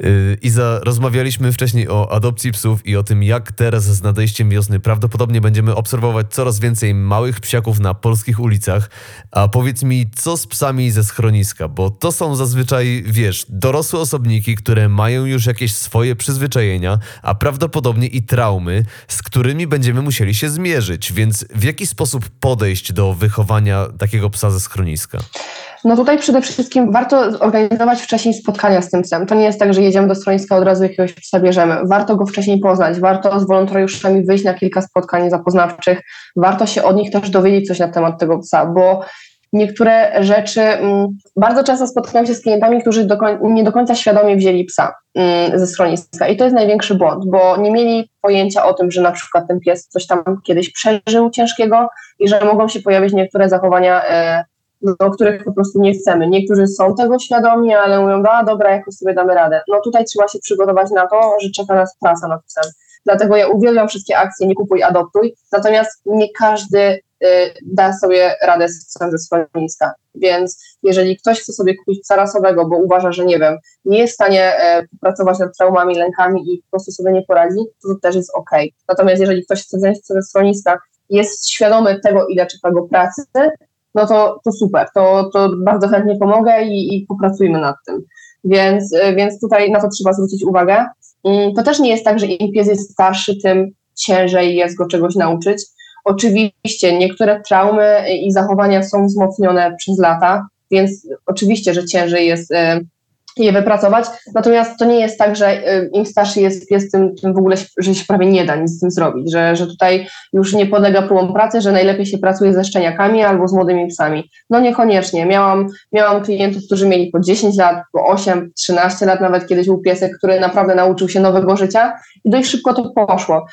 Y, Iza, rozmawialiśmy wcześniej o adopcji psów i o tym, jak teraz z nadejściem wiosny prawdopodobnie będziemy obserwować coraz więcej małych psiaków na polskich ulicach. A powiedz mi, co z psami ze schroniska? Bo to są zazwyczaj, wiesz, dorosłe osobniki, które mają już jakieś swoje przyzwyczajenia, a prawdopodobnie i traumy, z którymi będziemy musieli się zmierzyć. Więc w jaki sposób podejść do wychowania takiego psa ze schroniska? No tutaj przede wszystkim warto zorganizować wcześniej spotkania z tym psem. To nie jest tak, że jedziemy do schroniska od razu jakiegoś psa bierzemy. Warto go wcześniej poznać, warto z wolontariuszami wyjść na kilka spotkań zapoznawczych, warto się od nich też dowiedzieć coś na temat tego psa, bo niektóre rzeczy, mm, bardzo często spotykam się z klientami, którzy do nie do końca świadomie wzięli psa mm, ze schroniska i to jest największy błąd, bo nie mieli pojęcia o tym, że na przykład ten pies coś tam kiedyś przeżył ciężkiego i że mogą się pojawić niektóre zachowania do których po prostu nie chcemy. Niektórzy są tego świadomi, ale mówią, a dobra, jakoś sobie damy radę. No tutaj trzeba się przygotować na to, że czeka nas praca nad psem. Dlatego ja uwielbiam wszystkie akcje Nie kupuj, adoptuj, natomiast nie każdy y, da sobie radę z psem ze schroniska. Więc jeżeli ktoś chce sobie kupić psa rasowego, bo uważa, że nie wiem, nie jest w stanie y, pracować nad traumami, lękami i po prostu sobie nie poradzi, to, to też jest ok. Natomiast jeżeli ktoś chce psa ze schroniska, jest świadomy tego, ile czeka go pracy, no to, to super, to, to bardzo chętnie pomogę i, i popracujmy nad tym. Więc, y, więc tutaj na to trzeba zwrócić uwagę. Mm, to też nie jest tak, że im pies jest starszy, tym ciężej jest go czegoś nauczyć. Oczywiście niektóre traumy i zachowania są wzmocnione przez lata, więc oczywiście, że ciężej jest y, je wypracować. Natomiast to nie jest tak, że y, im starszy jest pies, tym, tym w ogóle że się prawie nie da nic z tym zrobić, że, że tutaj już nie podlega próbom pracy, że najlepiej się pracuje ze szczeniakami albo z młodymi psami. No niekoniecznie. Miałam, miałam klientów, którzy mieli po 10 lat, po 8, 13 lat nawet kiedyś był piesek, który naprawdę nauczył się nowego życia i dość szybko to poszło.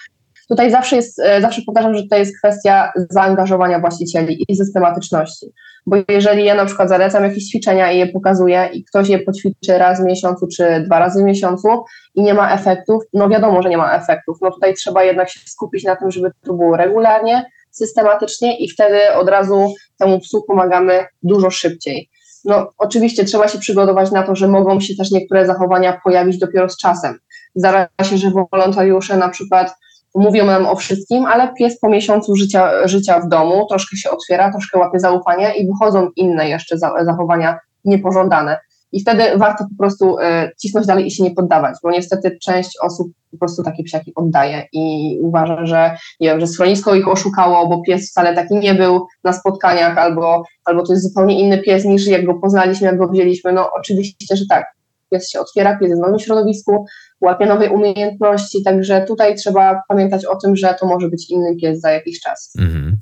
Tutaj zawsze jest, e, zawsze powtarzam, że to jest kwestia zaangażowania właścicieli i systematyczności. Bo jeżeli ja na przykład zalecam jakieś ćwiczenia i je pokazuję i ktoś je poćwiczy raz w miesiącu czy dwa razy w miesiącu i nie ma efektów, no wiadomo, że nie ma efektów. No tutaj trzeba jednak się skupić na tym, żeby to było regularnie, systematycznie i wtedy od razu temu psu pomagamy dużo szybciej. No oczywiście trzeba się przygotować na to, że mogą się też niektóre zachowania pojawić dopiero z czasem. Zdarza się, że wolontariusze na przykład mówią nam o wszystkim, ale pies po miesiącu życia, życia w domu troszkę się otwiera, troszkę łapie zaufanie i wychodzą inne jeszcze zachowania niepożądane. I wtedy warto po prostu e, cisnąć dalej i się nie poddawać, bo niestety część osób po prostu takie psiaki oddaje i uważa, że nie wiem, że schronisko ich oszukało, bo pies wcale taki nie był na spotkaniach, albo, albo to jest zupełnie inny pies niż jak go poznaliśmy, jak go wzięliśmy. No oczywiście, że tak. Pies się otwiera, pies jest w nowym środowisku, łapie nowe umiejętności, także tutaj trzeba pamiętać o tym, że to może być inny pies za jakiś czas. Mhm.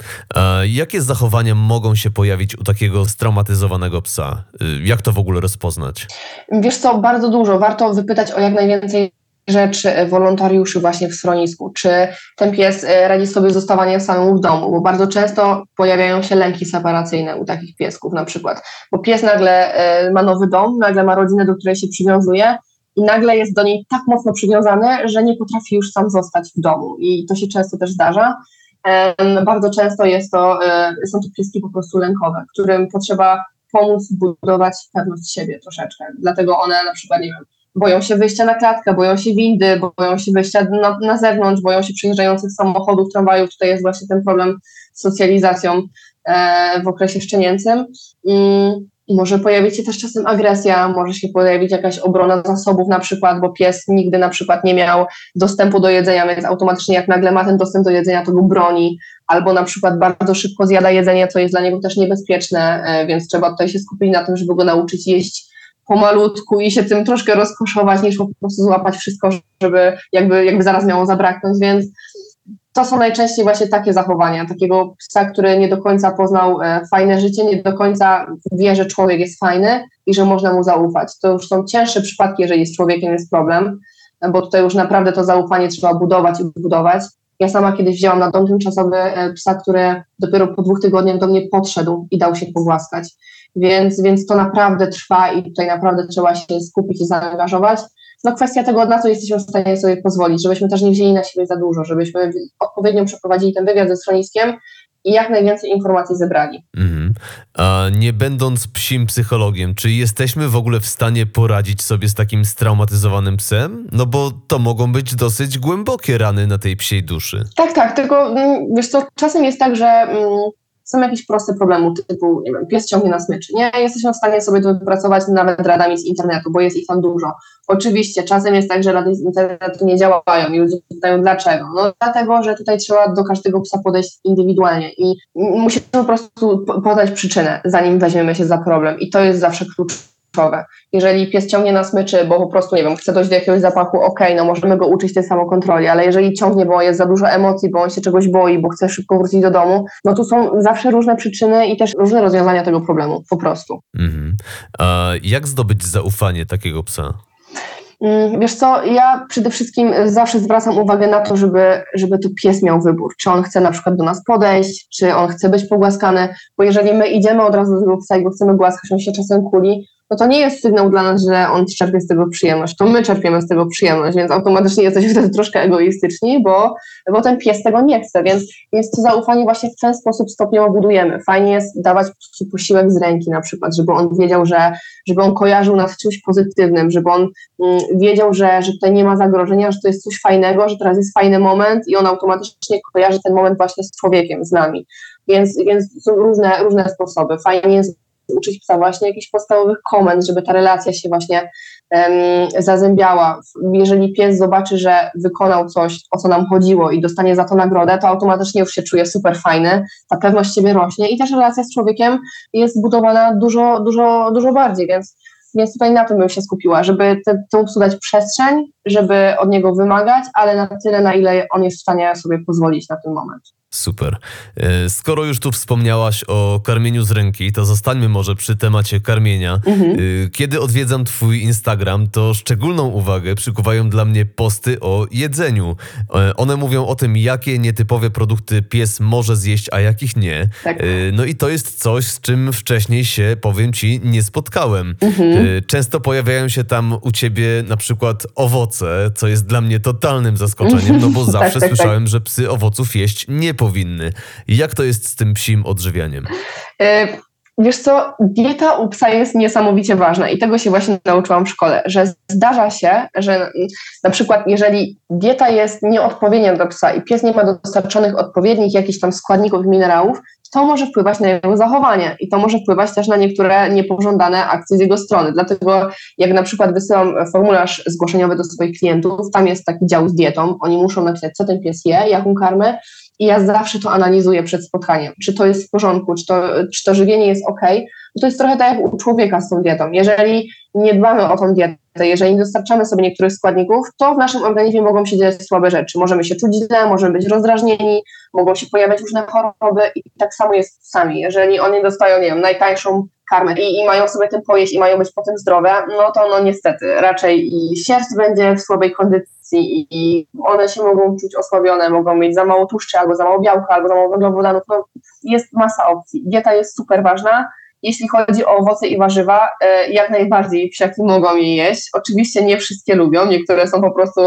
Jakie zachowania mogą się pojawić u takiego straumatyzowanego psa? Y, jak to w ogóle rozpoznać? Wiesz co, bardzo dużo. Warto wypytać o jak najwięcej rzeczy wolontariuszy właśnie w schronisku, czy ten pies y, radzi sobie z zostawaniem samemu w domu, bo bardzo często pojawiają się lęki separacyjne u takich piesków na przykład, bo pies nagle y, ma nowy dom, nagle ma rodzinę, do której się przywiązuje, i nagle jest do niej tak mocno przywiązany, że nie potrafi już sam zostać w domu. I to się często też zdarza. Bardzo często jest to, e, są to pieski po prostu lękowe, którym potrzeba pomóc budować pewność siebie troszeczkę. Dlatego one na przykład, nie wiem, boją się wyjścia na klatkę, boją się windy, boją się wyjścia na, na zewnątrz, boją się przejeżdżających samochodów, tramwajów. Tutaj jest właśnie ten problem z socjalizacją e, w okresie szczenięcym. Mm, może pojawić się też czasem agresja, może się pojawić jakaś obrona zasobów na przykład, bo pies nigdy na przykład nie miał dostępu do jedzenia, więc automatycznie jak nagle ma ten dostęp do jedzenia, to go broni, albo na przykład bardzo szybko zjada jedzenie, co jest dla niego też niebezpieczne, e, więc trzeba tutaj się skupić na tym, żeby go nauczyć jeść pomalutku i się tym troszkę rozkoszować, niż po prostu złapać wszystko, żeby jakby, jakby zaraz miało zabraknąć, więc to są najczęściej właśnie takie zachowania, takiego psa, który nie do końca poznał e, fajne życie, nie do końca wie, że człowiek jest fajny i że można mu zaufać. To już są cięższe przypadki, jeżeli z człowiekiem jest problem, bo tutaj już naprawdę to zaufanie trzeba budować i budować. Ja sama kiedyś wzięłam na dom tymczasowy e, psa, który dopiero po dwóch tygodniach do mnie podszedł i dał się pogłaskać. Więc, więc to naprawdę trwa i tutaj naprawdę trzeba się skupić i zaangażować. No kwestia tego, na co jesteśmy w stanie sobie pozwolić, żebyśmy też nie wzięli na siebie za dużo, żebyśmy odpowiednio przeprowadzili ten wywiad ze schroniskiem i jak najwięcej informacji zebrali. Mhm. A nie będąc psim psychologiem, czy jesteśmy w ogóle w stanie poradzić sobie z takim straumatyzowanym psem? No bo to mogą być dosyć głębokie rany na tej psiej duszy. Tak, tak, tylko mm, wiesz co, czasem jest tak, że mm, są jakieś proste problemy typu, nie wiem, pies ciągnie na smyczy. Nie jesteśmy w stanie sobie to wypracować nawet radami z internetu, bo jest ich tam dużo. Oczywiście czasem jest tak, że rady z internetu nie działają i ludzie pytają dlaczego. No dlatego, że tutaj trzeba do każdego psa podejść indywidualnie i musimy po prostu podać przyczynę, zanim weźmiemy się za problem i to jest zawsze klucz jeżeli pies ciągnie na smyczy, bo po prostu, nie wiem, chce dojść do jakiegoś zapachu, ok, no możemy go uczyć tej samokontroli, ale jeżeli ciągnie, bo jest za dużo emocji, bo on się czegoś boi, bo chce szybko wrócić do domu, no tu są zawsze różne przyczyny i też różne rozwiązania tego problemu, po prostu. Mhm. A jak zdobyć zaufanie takiego psa? Mm, wiesz co, ja przede wszystkim zawsze zwracam uwagę na to, żeby, żeby tu pies miał wybór, czy on chce na przykład do nas podejść, czy on chce być pogłaskany, bo jeżeli my idziemy od razu do tego psa i go chcemy głaskać, on się czasem kuli, no to nie jest sygnał dla nas, że on czerpie z tego przyjemność, to my czerpiemy z tego przyjemność, więc automatycznie jesteśmy wtedy troszkę egoistyczni, bo, bo ten pies tego nie chce, więc, więc to zaufanie właśnie w ten sposób stopniowo budujemy. Fajnie jest dawać posiłek z ręki na przykład, żeby on wiedział, że żeby on kojarzył nas czymś pozytywnym, żeby on mm, wiedział, że, że tutaj nie ma zagrożenia, że to jest coś fajnego, że teraz jest fajny moment i on automatycznie kojarzy ten moment właśnie z człowiekiem, z nami. Więc, więc są różne, różne sposoby. Fajnie jest uczyć psa właśnie jakichś podstawowych komend, żeby ta relacja się właśnie um, zazębiała. Jeżeli pies zobaczy, że wykonał coś, o co nam chodziło i dostanie za to nagrodę, to automatycznie już się czuje super fajny, ta pewność siebie rośnie i też relacja z człowiekiem jest budowana dużo, dużo, dużo bardziej, więc więc tutaj na tym bym się skupiła, żeby te, temu psu dać przestrzeń, żeby od niego wymagać, ale na tyle, na ile on jest w stanie sobie pozwolić na ten moment. Super. E, skoro już tu wspomniałaś o karmieniu z ręki, to zostańmy może przy temacie karmienia. Mhm. E, kiedy odwiedzam Twój Instagram, to szczególną uwagę przykuwają dla mnie posty o jedzeniu. E, one mówią o tym, jakie nietypowe produkty pies może zjeść, a jakich nie. Tak. No i to jest coś, z czym wcześniej się, powiem Ci, nie spotkałem. Mhm. Często pojawiają się tam u Ciebie na przykład owoce, co jest dla mnie totalnym zaskoczeniem, no bo tak, zawsze tak, tak, słyszałem, że psy owoców jeść nie powinny powinny. Jak to jest z tym psim odżywianiem? E, wiesz co, dieta u psa jest niesamowicie ważna i tego się właśnie nauczyłam w szkole, że zdarza się, że na przykład jeżeli dieta jest nieodpowiednia do psa i pies nie ma dostarczonych odpowiednich jakichś tam składników minerałów, to może wpływać na jego zachowanie i to może wpływać też na niektóre niepożądane akcje z jego strony. Dlatego jak na przykład wysyłam formularz zgłoszeniowy do swoich klientów, tam jest taki dział z dietą, oni muszą napisać, co ten pies je, jaką karmę i ja zawsze to analizuję przed spotkaniem, czy to jest w porządku, czy to, czy to żywienie jest ok. To jest trochę tak jak u człowieka z tą dietą. Jeżeli nie dbamy o tą dietę, jeżeli nie dostarczamy sobie niektórych składników, to w naszym organizmie mogą się dziać słabe rzeczy. Możemy się czuć źle, możemy być rozdrażnieni, mogą się pojawiać różne choroby i tak samo jest z psami. Jeżeli oni dostają, nie wiem, najtańszą karmę i, i mają sobie tym pojeść i mają być potem zdrowe, no to no niestety raczej i sierść będzie w słabej kondycji i, one się mogą czuć osłabione, mogą mieć za mało tłuszczy, albo za mało białka, albo za mało węglowodanów, no jest masa opcji. Dieta jest super ważna, jeśli chodzi o owoce i warzywa, e, jak najbardziej psiaki mogą je jeść. Oczywiście nie wszystkie lubią, niektóre są po prostu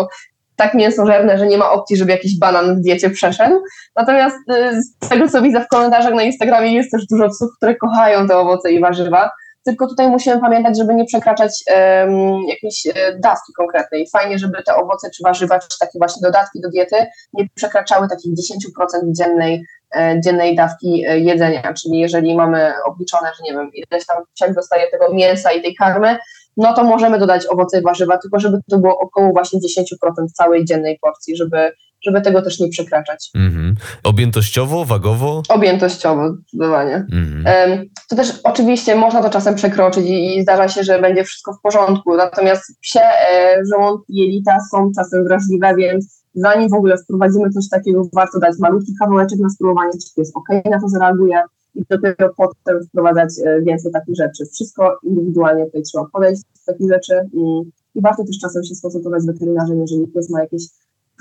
tak mięsożerne, że nie ma opcji, żeby jakiś banan w diecie przeszedł. Natomiast y, z tego, co widzę w komentarzach na Instagramie, jest też dużo psów, które kochają te owoce i warzywa. Tylko tutaj musimy pamiętać, żeby nie przekraczać um, jakiejś e, dawki konkretnej. Fajnie, żeby te owoce czy warzywa, czy takie właśnie dodatki do diety nie przekraczały takich 10% dziennej, e, dziennej dawki e, jedzenia. Czyli jeżeli mamy obliczone, że nie wiem, ileś tam psiak dostaje tego mięsa i tej karmy, no to możemy dodać owoce i warzywa, tylko żeby to było około właśnie 10% całej dziennej porcji, żeby, żeby tego też nie przekraczać. Mm-hmm. Objętościowo, wagowo? Objętościowo, zdecydowanie. Mm-hmm. To też oczywiście można to czasem przekroczyć i, zdarza się, że będzie wszystko w porządku, natomiast psie e, żołądki jelita są czasem wrażliwe, więc zanim w ogóle wprowadzimy coś takiego, warto dać malutki kawałeczek na spróbowanie, czy jest ok, na to zareaguje, i dopiero potem wprowadzać e, więcej takich rzeczy. Wszystko indywidualnie tutaj trzeba podejść do takich rzeczy i, i warto też czasem się skonsultować z weterynarzem, jeżeli pies ma jakieś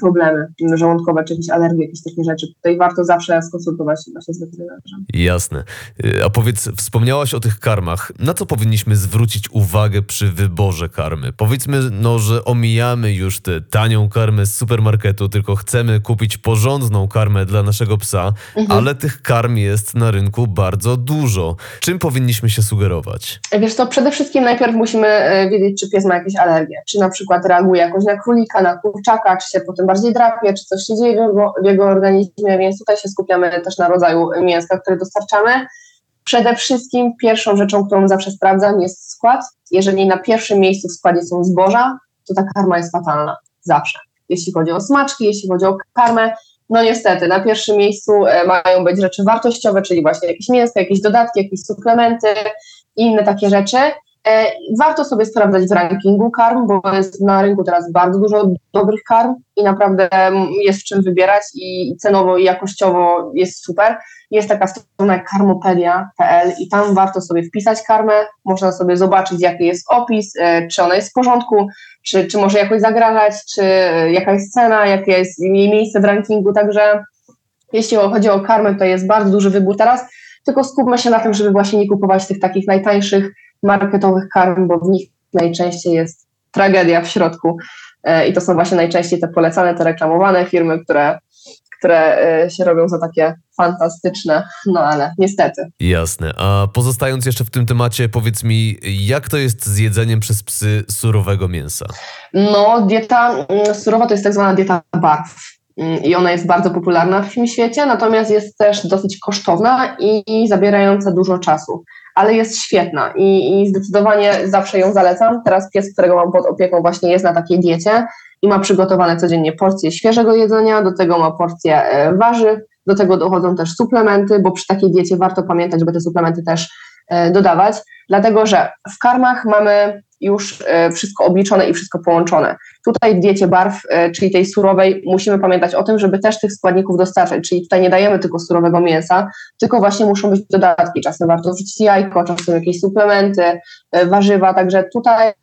problemy żołądkowe, czy jakieś alergie, jakieś takie rzeczy. Tutaj warto zawsze skonsultować się z weterynarzem. Jasne. Y, a powiedz, wspomniałaś o tych karmach. Na co powinniśmy zwrócić uwagę przy wyborze karmy? Powiedzmy, no, że omijamy już tę tanią karmę z supermarketu, tylko chcemy kupić porządną karmę dla naszego psa, mhm. ale tych karm jest na rynku bardzo dużo. Czym powinniśmy się sugerować? Wiesz co, przede wszystkim najpierw musimy e, wiedzieć, czy pies ma jakieś alergie. Czy na przykład reaguje jakoś na królika, na kurczaka, czy się potem bardziej drapie, czy coś się dzieje w jego, organizmie, więc tutaj się skupiamy też na rodzaju mięska, które dostarczamy. Przede wszystkim pierwszą rzeczą, którą zawsze sprawdzam jest skład. Jeżeli na pierwszym miejscu w składzie są zboża, to ta karma jest fatalna. Zawsze. Jeśli chodzi o smaczki, jeśli chodzi o karmę, no niestety, na pierwszym miejscu e, mają być rzeczy wartościowe, czyli właśnie jakieś mięsko, jakieś dodatki, jakieś suplementy, inne takie rzeczy. E, warto sobie sprawdzać w rankingu karm, bo jest na rynku teraz bardzo dużo dobrych karm i naprawdę jest w czym wybierać i cenowo i jakościowo jest super. Jest taka strona jak karmopedia.pl i tam warto sobie wpisać karmę, można sobie zobaczyć jaki jest opis, e, czy ona jest w porządku, czy, czy może jakoś zagrażać, czy jaka jest cena, jakie jest jej miejsce w rankingu, także jeśli chodzi o karmę, to jest bardzo duży wybór teraz, tylko skupmy się na tym, żeby właśnie nie kupować tych takich najtańszych marketowych karm, bo w nich najczęściej jest tragedia w środku e, i to są właśnie najczęściej te polecane, te reklamowane firmy, które, które e, się robią za takie fantastyczne, no ale niestety. Jasne. A pozostając jeszcze w tym temacie, powiedz mi, jak to jest z jedzeniem przez psy surowego mięsa? No, dieta mm, surowa to jest tak zwana dieta barw mm, i ona jest bardzo popularna w tym świecie, natomiast jest też dosyć kosztowna i zabierająca dużo czasu ale jest świetna i, i zdecydowanie zawsze ją zalecam. Teraz pies, którego mam pod opieką, właśnie jest na takiej diecie i ma przygotowane codziennie porcje świeżego jedzenia, do tego ma porcje e, warzyw, do tego dochodzą też suplementy, bo przy takiej diecie warto pamiętać, żeby te suplementy też e, dodawać, dlatego że w karmach mamy już e, wszystko obliczone i wszystko połączone. Tutaj w diecie barw, e, czyli tej surowej, musimy pamiętać o tym, żeby też tych składników dostarczać, czyli tutaj nie dajemy tylko surowego mięsa, tylko właśnie muszą być dodatki. Czasem warto wrzucić jajko, czasem jakieś suplementy, e, warzywa, także tutaj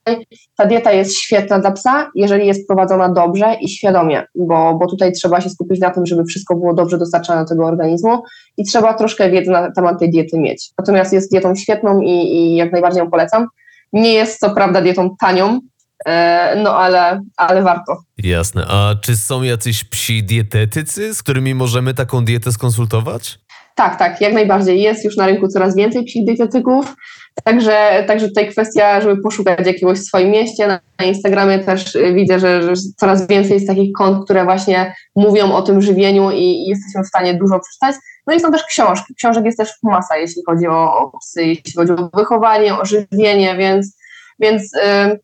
ta dieta jest świetna dla psa, jeżeli jest prowadzona dobrze i świadomie, bo, bo tutaj trzeba się skupić na tym, żeby wszystko było dobrze dostarczane do tego organizmu i trzeba troszkę wiedzy na temat tej diety mieć. Natomiast jest dietą świetną i, i jak najbardziej ją polecam. Nie jest co prawda dietą tanią, e, no ale, ale warto. Jasne. A czy są jacyś psi dietetycy, z którymi możemy taką dietę skonsultować? Tak, tak, jak najbardziej. Jest już na rynku coraz więcej psich dietetyków, także, także tutaj kwestia, żeby poszukać jakiegoś w swoim mieście. Na Instagramie też widzę, że, że coraz więcej jest takich kont, które właśnie mówią o tym żywieniu i, i jesteśmy w stanie dużo przeczytać. No i są też książki. Książek jest też masa, jeśli chodzi o psy, jeśli chodzi o wychowanie, o żywienie, więc, więc yy,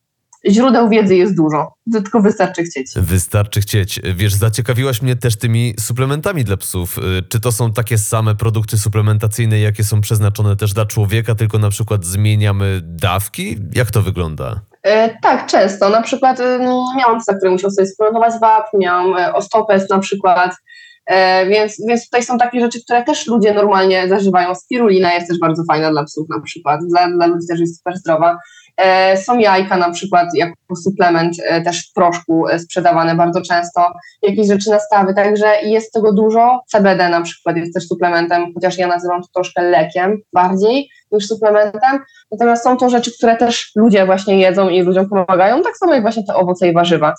źródeł wiedzy jest dużo, tylko wystarczy chcieć. Wystarczy chcieć. Wiesz, zaciekawiłaś mnie też tymi suplementami dla psów. Y, czy to są takie same produkty suplementacyjne, jakie są przeznaczone też dla człowieka, tylko na przykład zmieniamy dawki? Jak to wygląda? E, tak, często. Na przykład miałam psa, który musiał sobie suplementować wapń, miałam e, ostopes na przykład, więc, więc tutaj są takie rzeczy, które też ludzie normalnie zażywają. Spirulina jest też bardzo fajna dla psów na przykład, dla, dla ludzi też jest super zdrowa. E, są jajka na przykład jako suplement e, też w proszku sprzedawane bardzo często, jakieś rzeczy nastawy, także jest tego dużo. CBD na przykład jest też suplementem, chociaż ja nazywam to troszkę lekiem bardziej niż suplementem. Natomiast są to rzeczy, które też ludzie właśnie jedzą i ludziom pomagają, tak samo jak właśnie te owoce i warzywa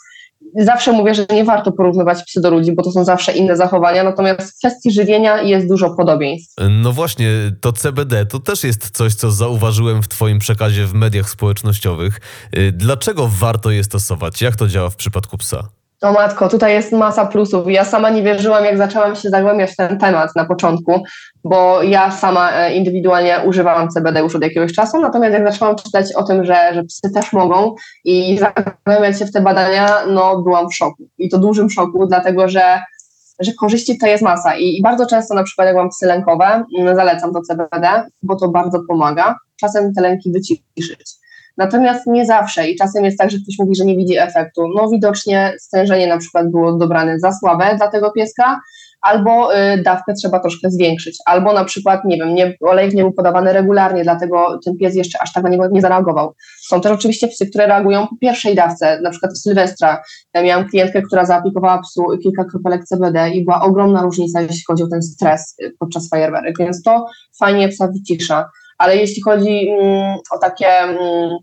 zawsze mówię, że nie warto porównywać psy do ludzi, bo to są zawsze inne zachowania, natomiast w kwestii żywienia jest dużo podobieństw. No właśnie, to CBD to też jest coś, co zauważyłem w Twoim przekazie w mediach społecznościowych. Y, dlaczego warto je stosować? Jak to działa w przypadku psa? O matko, tutaj jest masa plusów. Ja sama nie wierzyłam, jak zaczęłam się zagłębiać w ten temat na początku, bo ja sama e, indywidualnie używałam CBD już od jakiegoś czasu, natomiast jak zaczęłam czytać o tym, że, że psy też mogą i zagłębiać się w te badania, no byłam w szoku. I to dużym szoku, dlatego że że korzyści to jest masa I, i bardzo często na przykład jak mam psy lękowe, mm, zalecam to CBD, bo to bardzo pomaga. Czasem te lęki wyciszyć. Natomiast nie zawsze i czasem jest tak, że ktoś mówi, że nie widzi efektu. No widocznie stężenie na przykład było dobrane za słabe dla tego pieska, albo y, dawkę trzeba troszkę zwiększyć, albo na przykład, nie wiem, nie, olejek nie był podawany regularnie, dlatego ten pies jeszcze aż tak na niego nie zareagował. Są też oczywiście psy, które reagują po pierwszej dawce, na przykład w Sylwestra. Ja miałam klientkę, która zaaplikowała psu kilka kropelek CBD i była ogromna różnica, jeśli chodzi o ten stres y, podczas fajerwerek, więc to fajnie psa wycisza. Ale jeśli chodzi mm, o takie mm,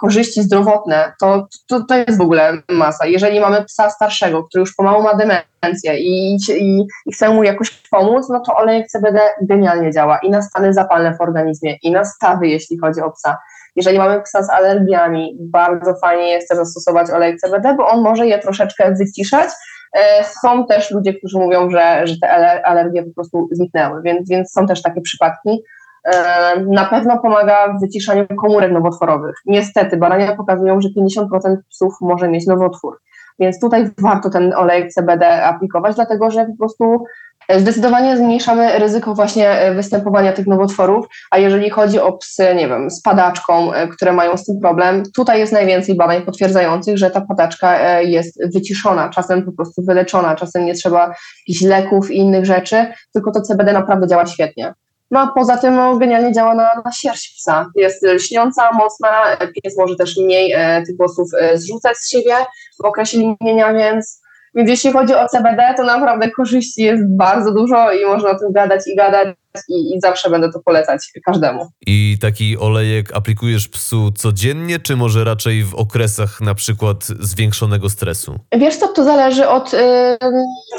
korzyści zdrowotne, to, to, to jest w ogóle masa. Jeżeli mamy psa starszego, który już pomału ma demencję i, i, i chce mu jakoś pomóc, no to olejek CBD genialnie działa i na stany zapalne w organizmie, i na stawy, jeśli chodzi o psa. Jeżeli mamy psa z alergiami, bardzo fajnie jest zastosować olejek CBD, bo on może je troszeczkę wyciszać. E, są też ludzie, którzy mówią, że, że te alergie po prostu zniknęły, więc, więc są też takie przypadki. E, na pewno pomaga w wyciszaniu komórek nowotworowych. Niestety badania pokazują, że 50% psów może mieć nowotwór. Więc tutaj warto ten olej CBD aplikować, dlatego że po prostu zdecydowanie zmniejszamy ryzyko właśnie e, występowania tych nowotworów, a jeżeli chodzi o psy, nie wiem, z padaczką, e, które mają z tym problem, tutaj jest najwięcej badań potwierdzających, że ta padaczka jest wyciszona, czasem po prostu wyleczona, czasem nie trzeba jakichś leków i innych rzeczy, tylko to CBD naprawdę działa świetnie. No a poza tym no, genialnie działa na, na sierść psa. Jest lśniąca, mocna, pies może też mniej e, tych włosów e, zrzucać z siebie w okresie linienia, więc więc jeśli chodzi o CBD, to naprawdę korzyści jest bardzo dużo i można o tym gadać i gadać i, i, zawsze będę to polecać każdemu. I taki olejek aplikujesz psu codziennie, czy może raczej w okresach na przykład zwiększonego stresu? Wiesz co, to zależy od, yy,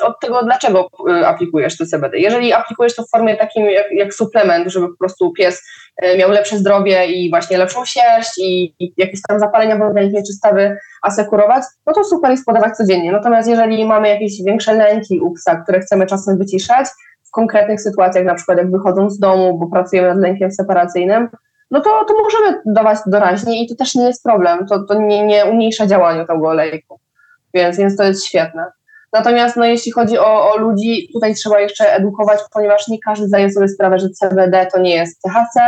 od tego, dlaczego y, aplikujesz to CBD. Jeżeli aplikujesz to w formie takim jak, jak suplement, żeby po prostu pies y, miał lepsze zdrowie i właśnie lepszą sierść i, i jakieś tam zapalenia w organizmie czy stawy asekurować, no to super jest podawać codziennie. Natomiast jeżeli mamy jakieś większe lęki u psa, które chcemy czasem wyciszać, w konkretnych sytuacjach, na przykład jak wychodząc z domu, bo pracujemy nad lękiem separacyjnym, no to, to możemy dawać doraźnie i to też nie jest problem. To, to nie, nie umniejsza działania tego olejku. Więc, więc to jest świetne. Natomiast no, jeśli chodzi o, o ludzi, tutaj trzeba jeszcze edukować, ponieważ nie każdy zdaje sobie sprawę, że CBD to nie jest THC,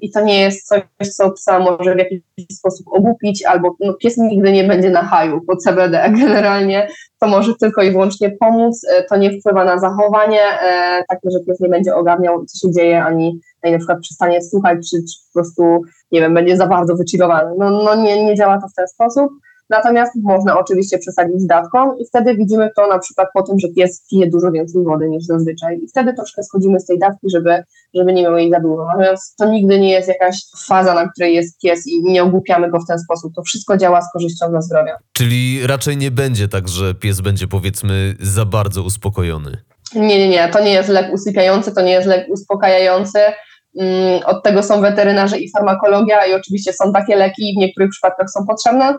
i to nie jest coś, co psa może w jakiś sposób ogłupić, albo no, pies nigdy nie będzie na haju po CBD. Generalnie to może tylko i wyłącznie pomóc, e, to nie wpływa na zachowanie, e, takie, że pies nie będzie ogarniał, co się dzieje, ani, ani na przykład przestanie słuchać, czy, czy po prostu, nie wiem, będzie za bardzo wychillowany. No, no nie, nie działa to w ten sposób. Natomiast można oczywiście przesadzić z dawką i wtedy widzimy to na przykład po tym, że pies pije dużo więcej wody niż zazwyczaj i wtedy troszkę schodzimy z tej dawki, żeby, żeby nie miał jej za dużo. Natomiast to nigdy nie jest jakaś faza, na której jest pies i nie ogłupiamy go w ten sposób. To wszystko działa z korzyścią dla zdrowia. Czyli raczej nie będzie tak, że pies będzie powiedzmy za bardzo uspokojony. Nie, nie, nie. To nie jest lek usypiający, to nie jest lek uspokajający. Mm, od tego są weterynarze i farmakologia i oczywiście są takie leki, w niektórych przypadkach są potrzebne,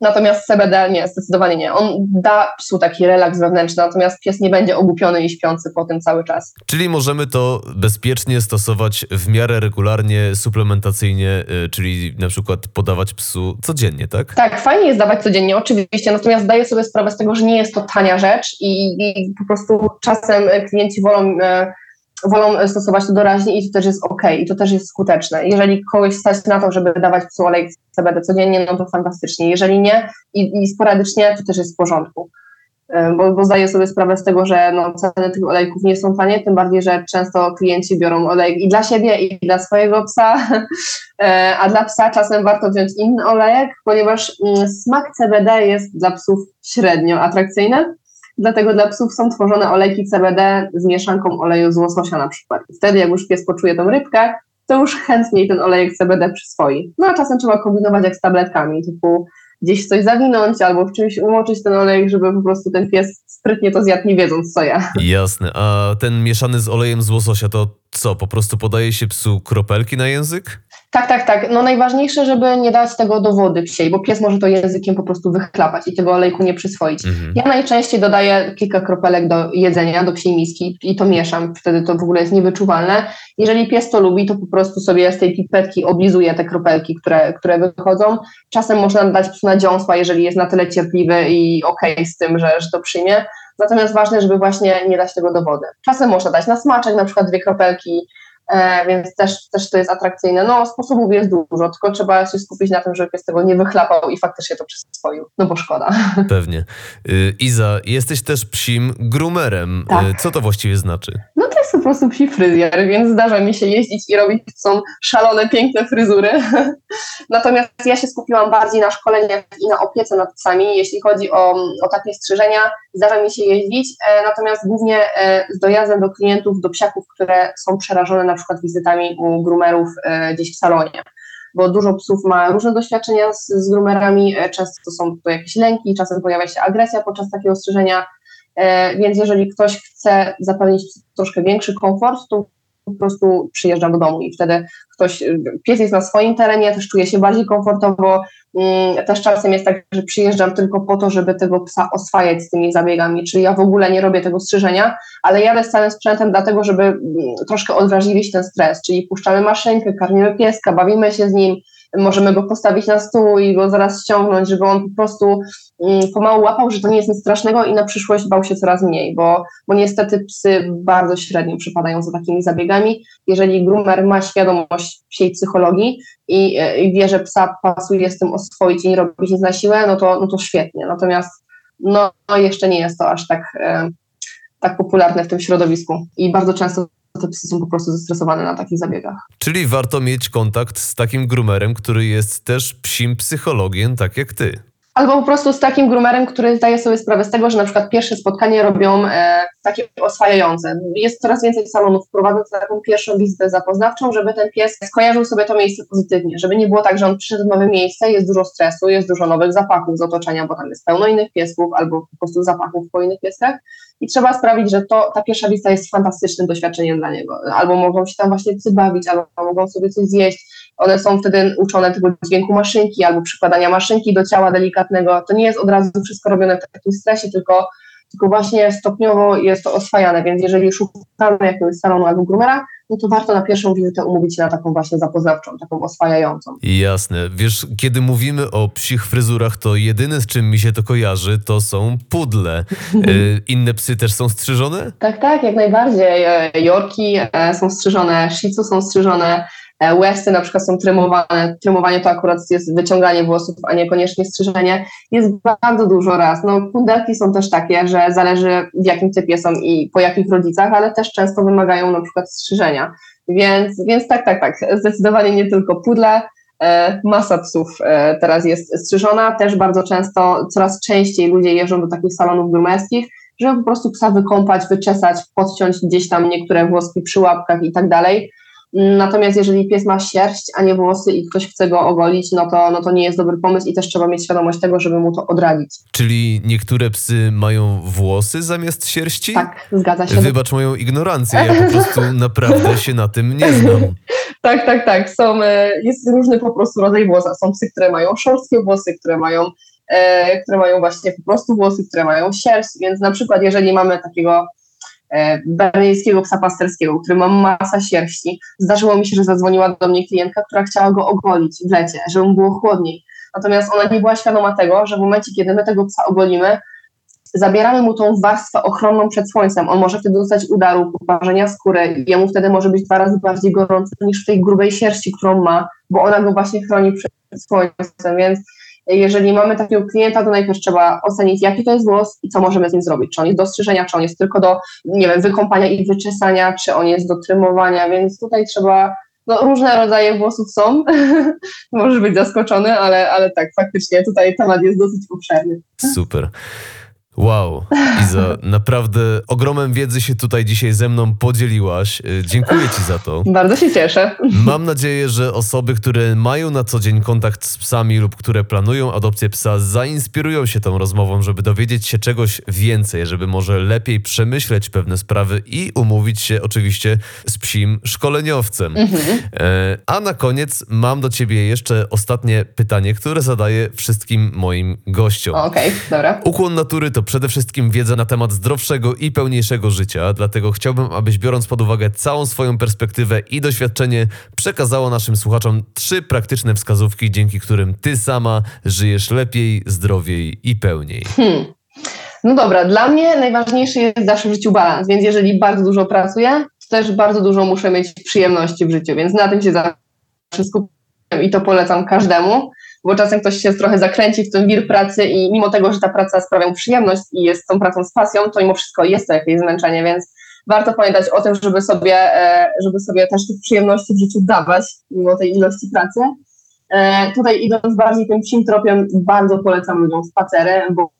Natomiast CBD nie, zdecydowanie nie. On da psu taki relaks wewnętrzny, natomiast pies nie będzie ogłupiony i śpiący po tym cały czas. Czyli możemy to bezpiecznie stosować w miarę regularnie, suplementacyjnie, y, czyli na przykład podawać psu codziennie, tak? Tak, fajnie jest dawać codziennie, oczywiście, natomiast zdaję sobie sprawę z tego, że nie jest to tania rzecz i, i po prostu czasem klienci wolą e, wolą stosować to doraźnie i to też jest ok, i to też jest skuteczne. Jeżeli kogoś stać na to, żeby dawać psu olej CBD codziennie, no to fantastycznie. Jeżeli nie i, i sporadycznie, to też jest w porządku. Bo, bo zdaję sobie sprawę z tego, że no, ceny tych olejków nie są tanie, tym bardziej, że często klienci biorą olejek i dla siebie, i dla swojego psa, e, a dla psa czasem warto wziąć inny olejek, ponieważ mm, smak CBD jest dla psów średnio atrakcyjny, Dlatego dla psów są tworzone olejki CBD z mieszanką oleju z łososia na przykład. Wtedy jak już pies poczuje tą rybkę, to już chętniej ten olejek CBD przyswoi. No a czasem trzeba kombinować jak z tabletkami, typu gdzieś coś zawinąć albo w czymś umoczyć ten olejek, żeby po prostu ten pies sprytnie to zjadł, nie wiedząc co ja. Jasne. A ten mieszany z olejem z łososia to co? Po prostu podaje się psu kropelki na język? Tak, tak, tak. No najważniejsze, żeby nie dać tego do wody psiej, bo pies może to językiem po prostu wychlapać i tego olejku nie przyswoić. Mhm. Ja najczęściej dodaję kilka kropelek do jedzenia, do psiej miski i to mieszam, wtedy to w ogóle jest niewyczuwalne. Jeżeli pies to lubi, to po prostu sobie z tej pipetki oblizuje te kropelki, które, które wychodzą. Czasem można dać psu na dziąsła, jeżeli jest na tyle cierpliwy i okej okay z tym, że, że to przyjmie. Natomiast ważne, żeby właśnie nie dać tego do wody. Czasem można dać na smaczek, na przykład dwie kropelki, więc też, też to jest atrakcyjne. No, sposobów jest dużo, tylko trzeba się skupić na tym, żeby pies tego nie wychlapał i faktycznie to przyswoił, no bo szkoda. Pewnie. Y, Iza, jesteś też psim groomerem. Tak. Y, Co to właściwie znaczy? No to jest po prostu psi fryzjer, więc zdarza mi się jeździć i robić są szalone, piękne fryzury. Natomiast ja się skupiłam bardziej na szkoleniach i na opiece nad psami, jeśli chodzi o, o takie strzyżenia, zdarza mi się jeździć, e, natomiast głównie e, z dojazdem do klientów, do psiaków, które są przerażone na przykład wizytami u groomerów e, gdzieś w salonie. Bo dużo psów ma różne doświadczenia z, z groomerami, często to są to jakieś lęki, czasem pojawia się agresja podczas takiego strzyżenia, E, Więc jeżeli ktoś chce zapewnić troszkę większy komfort, to po prostu przyjeżdżam do domu i wtedy ktoś, pies jest na swoim terenie, też czuje się bardziej komfortowo. Mm, Też czasem jest tak, że przyjeżdżam tylko po to, żeby tego psa oswajać z tymi zabiegami, czyli ja w ogóle nie robię tego strzyżenia, ale jadę z całym sprzętem dlatego, żeby mm, troszkę odwrażliwić ten stres, czyli puszczamy maszynkę, karmimy pieska, bawimy się z nim, możemy go postawić na stół i go zaraz ściągnąć, żeby on po prostu mm, pomału łapał, że to nie jest nic strasznego i na przyszłość bał się coraz mniej, bo, bo niestety psy bardzo średnio przypadają za takimi zabiegami. Jeżeli groomer ma świadomość psiej psychologii i, e, i wie, że psa pasuje z tym oswoić i nie robić nic na siłę, no to, no to świetnie. Natomiast no, no jeszcze nie jest to aż tak, e, tak popularne w tym środowisku i bardzo często te psy są po prostu zestresowane na takich zabiegach. Czyli warto mieć kontakt z takim groomerem, który jest też psim psychologiem, tak jak ty. Albo po prostu z takim groomerem, który zdaje sobie sprawę z tego, że na przykład pierwsze spotkanie robią e, takie oswajające. Jest coraz więcej salonów wprowadząc taką pierwszą wizytę zapoznawczą, żeby ten pies skojarzył sobie to miejsce pozytywnie, żeby nie było tak, że on przyszedł w nowe miejsce, jest dużo stresu, jest dużo nowych zapachów z otoczenia, bo tam jest pełno innych piesków albo po prostu zapachów po innych pieskach i trzeba sprawić, że to, ta pierwsza wizyta jest fantastycznym doświadczeniem dla niego. Albo mogą się tam właśnie psy bawić, albo mogą sobie coś zjeść, one są wtedy uczone tego dźwięku maszynki albo przykładania maszynki do ciała delikatnego. To nie jest od razu wszystko robione w takim stresie, tylko, tylko właśnie stopniowo jest to oswajane, więc jeżeli szukamy jakiegoś salonu albo groomera, no to warto na pierwszą wizytę umówić się na taką właśnie zapoznawczą, taką oswajającą. Jasne. Wiesz, kiedy mówimy o psich fryzurach, to jedyne z czym mi się to kojarzy, to są pudle. Y, Inne psy też są strzyżone? Tak, tak, jak najbardziej. E, Yorki e, są strzyżone, Shih Tzu są strzyżone, e, Westy na przykład są trymowane. Trymowanie to akurat jest wyciąganie włosów, a niekoniecznie strzyżenie. Jest bardzo dużo raz. No, pundelki są też takie, że zależy w jakim typie są i po jakich rodzicach, ale też często wymagają na przykład strzyżenia. Więc, więc tak, tak, tak. Zdecydowanie nie tylko pudle. E, masa psów e, teraz jest strzyżona. Też bardzo często, coraz częściej ludzie jeżdżą do takich salonów groomerskich, żeby po prostu psa wykąpać, wyczesać, podciąć gdzieś tam niektóre włoski przy łapkach i tak dalej. Natomiast jeżeli pies ma sierść, a nie włosy i ktoś chce go ogolić, no to, no to nie jest dobry pomysł i też trzeba mieć świadomość tego, żeby mu to odradzić. Czyli niektóre psy mają włosy zamiast sierści? Tak, zgadza się. Wybacz moją ignorancję, ja po prostu naprawdę się na tym nie znam. Tak, tak, tak. Są, e, jest różny po prostu rodzaj włosa. Są psy, które mają szorstkie włosy, które mają, e, które mają właśnie po prostu włosy, które mają sierść, więc na przykład jeżeli mamy takiego berneńskiego psa pasterskiego, który ma masa sierści, zdarzyło mi się, że zadzwoniła do mnie klientka, która chciała go ogolić w lecie, żeby mu było chłodniej. Natomiast ona nie była świadoma tego, że w momencie, kiedy my tego psa ogolimy, zabieramy mu tą warstwę ochronną przed słońcem. On może wtedy dostać udaru, poparzenia skóry i jemu wtedy może być dwa razy bardziej gorąco niż w tej grubej sierści, którą ma, bo ona go właśnie chroni przed słońcem, więc jeżeli mamy takiego klienta, to najpierw trzeba ocenić, jaki to jest włos i co możemy z nim zrobić. Czy on jest do strzyżenia, czy on jest tylko do, nie wiem, wykąpania i wyczesania, czy on jest do trymowania, więc tutaj trzeba, no różne rodzaje włosów są. Możesz być zaskoczony, ale, ale tak, faktycznie tutaj temat jest dosyć obszerny. Super. Wow, Iza, naprawdę ogromem wiedzy się tutaj dzisiaj ze mną podzieliłaś. Y, Dziękuję Ci za to. Bardzo się cieszę. Mam nadzieję, że osoby, które mają na co dzień kontakt z psami lub które planują adopcję psa, zainspirują się tą rozmową, żeby dowiedzieć się czegoś więcej, żeby może lepiej przemyśleć pewne sprawy i umówić się oczywiście z psim szkoleniowcem. E, a na koniec mam do Ciebie jeszcze ostatnie pytanie, które zadaję wszystkim moim gościom. Okej, dobra. Ukłon natury to przede wszystkim wiedza na temat zdrowszego i pełniejszego życia, dlatego chciałbym, abyś biorąc pod uwagę całą swoją perspektywę i doświadczenie, przekazała naszym słuchaczom trzy praktyczne wskazówki, dzięki którym ty sama żyjesz lepiej, zdrowiej i pełniej. No dobra, dla mnie najważniejszy jest zawsze w życiu balans, więc jeżeli bardzo dużo pracuję, też bardzo dużo muszę mieć przyjemności w życiu, więc na tym się zawsze skupiam i to polecam każdemu, bo czasem ktoś się trochę zakręci w ten wir pracy i mimo tego, że ta praca sprawia mu przyjemność i jest tą pracą z pasją, to mimo wszystko jest to jakieś zmęczenie, więc warto pamiętać o tym, żeby sobie, e, żeby sobie też tych przyjemności w życiu dawać, mimo tej ilości pracy. E, tutaj idąc bardziej tym psim tropiem, bardzo polecam ludziom spacery, bo,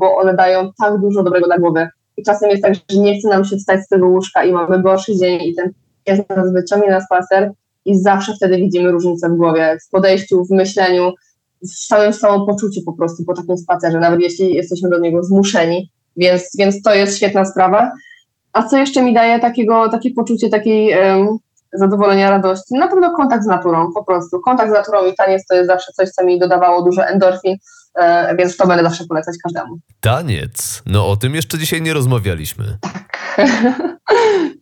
bo one dają tak dużo dobrego dla głowy. I czasem jest tak, że nie chce nam się wstać z tego łóżka i mamy gorszy dzień i ten pies nas wyciągnie na spacer i zawsze wtedy widzimy różnicę w głowie, w podejściu, w myśleniu, w całym samopoczuciu po prostu po takim spacerze, nawet jeśli jesteśmy do niego zmuszeni, więc, więc to jest świetna sprawa. A co jeszcze mi daje takiego, takie poczucie takiej um, zadowolenia, radości? Na pewno kontakt z naturą, po prostu. Kontakt z naturą i taniec to jest zawsze coś, co mi dodawało dużo endorfin, e, więc to będę zawsze polecać każdemu. Taniec. No o tym jeszcze dzisiaj nie rozmawialiśmy. Tak.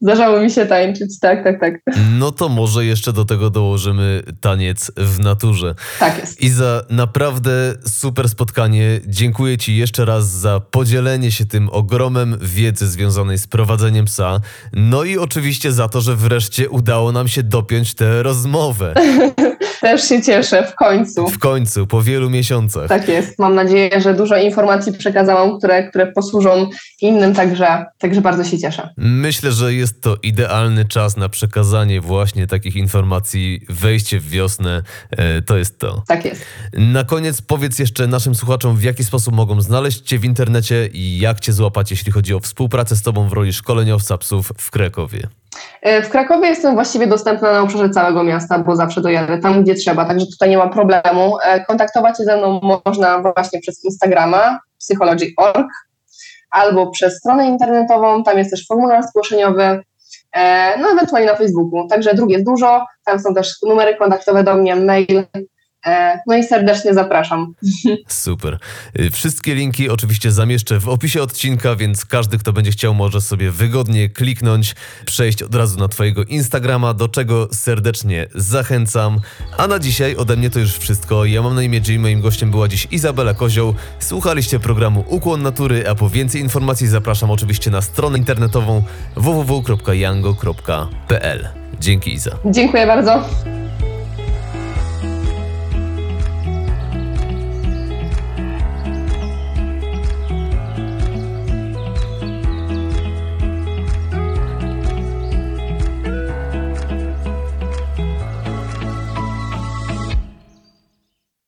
Zdarzało mi się tańczyć, tak, tak, tak. No to może jeszcze do tego dołożymy taniec w naturze. Tak jest. I za naprawdę super spotkanie. Dziękuję Ci jeszcze raz za podzielenie się tym ogromem wiedzy związanej z prowadzeniem psa. No i oczywiście za to, że wreszcie udało nam się dopiąć tę rozmowę. Też się cieszę, w końcu. W końcu, po wielu miesiącach. Tak jest. Mam nadzieję, że dużo informacji przekazałam, które, które posłużą innym, także, także bardzo się cieszę. Myślę, że jest to idealny czas na przekazanie właśnie takich informacji. Wejście w wiosnę e, to jest to. Tak jest. Na koniec powiedz jeszcze naszym słuchaczom, w jaki sposób mogą znaleźć Cię w internecie i jak Cię złapać, jeśli chodzi o współpracę z Tobą w roli szkoleniowca psów w Krakowie. E, w Krakowie jestem właściwie dostępna na obszarze całego miasta, bo zawsze dojadę tam, gdzie trzeba, także tutaj nie ma problemu. E, kontaktować się ze mną można właśnie przez Instagrama psychology.org albo przez stronę internetową, tam jest też formularz zgłoszeniowy, e, no ewentualnie na Facebooku. Także dróg jest dużo, tam są też numery kontaktowe do mnie, mail, no i serdecznie zapraszam. Super. Y, wszystkie linki oczywiście zamieszczę w opisie odcinka, więc każdy, kto będzie chciał, może sobie wygodnie kliknąć, przejść od razu na Twojego Instagrama, do czego serdecznie zachęcam. A na dzisiaj ode mnie to już wszystko. Ja mam na imię Jim, moim gościem była dziś Izabela Kozioł. Słuchaliście programu Ukłon Natury, a po więcej informacji zapraszam oczywiście na stronę internetową www.yango.pl. Dzięki Iza. Dziękuję bardzo.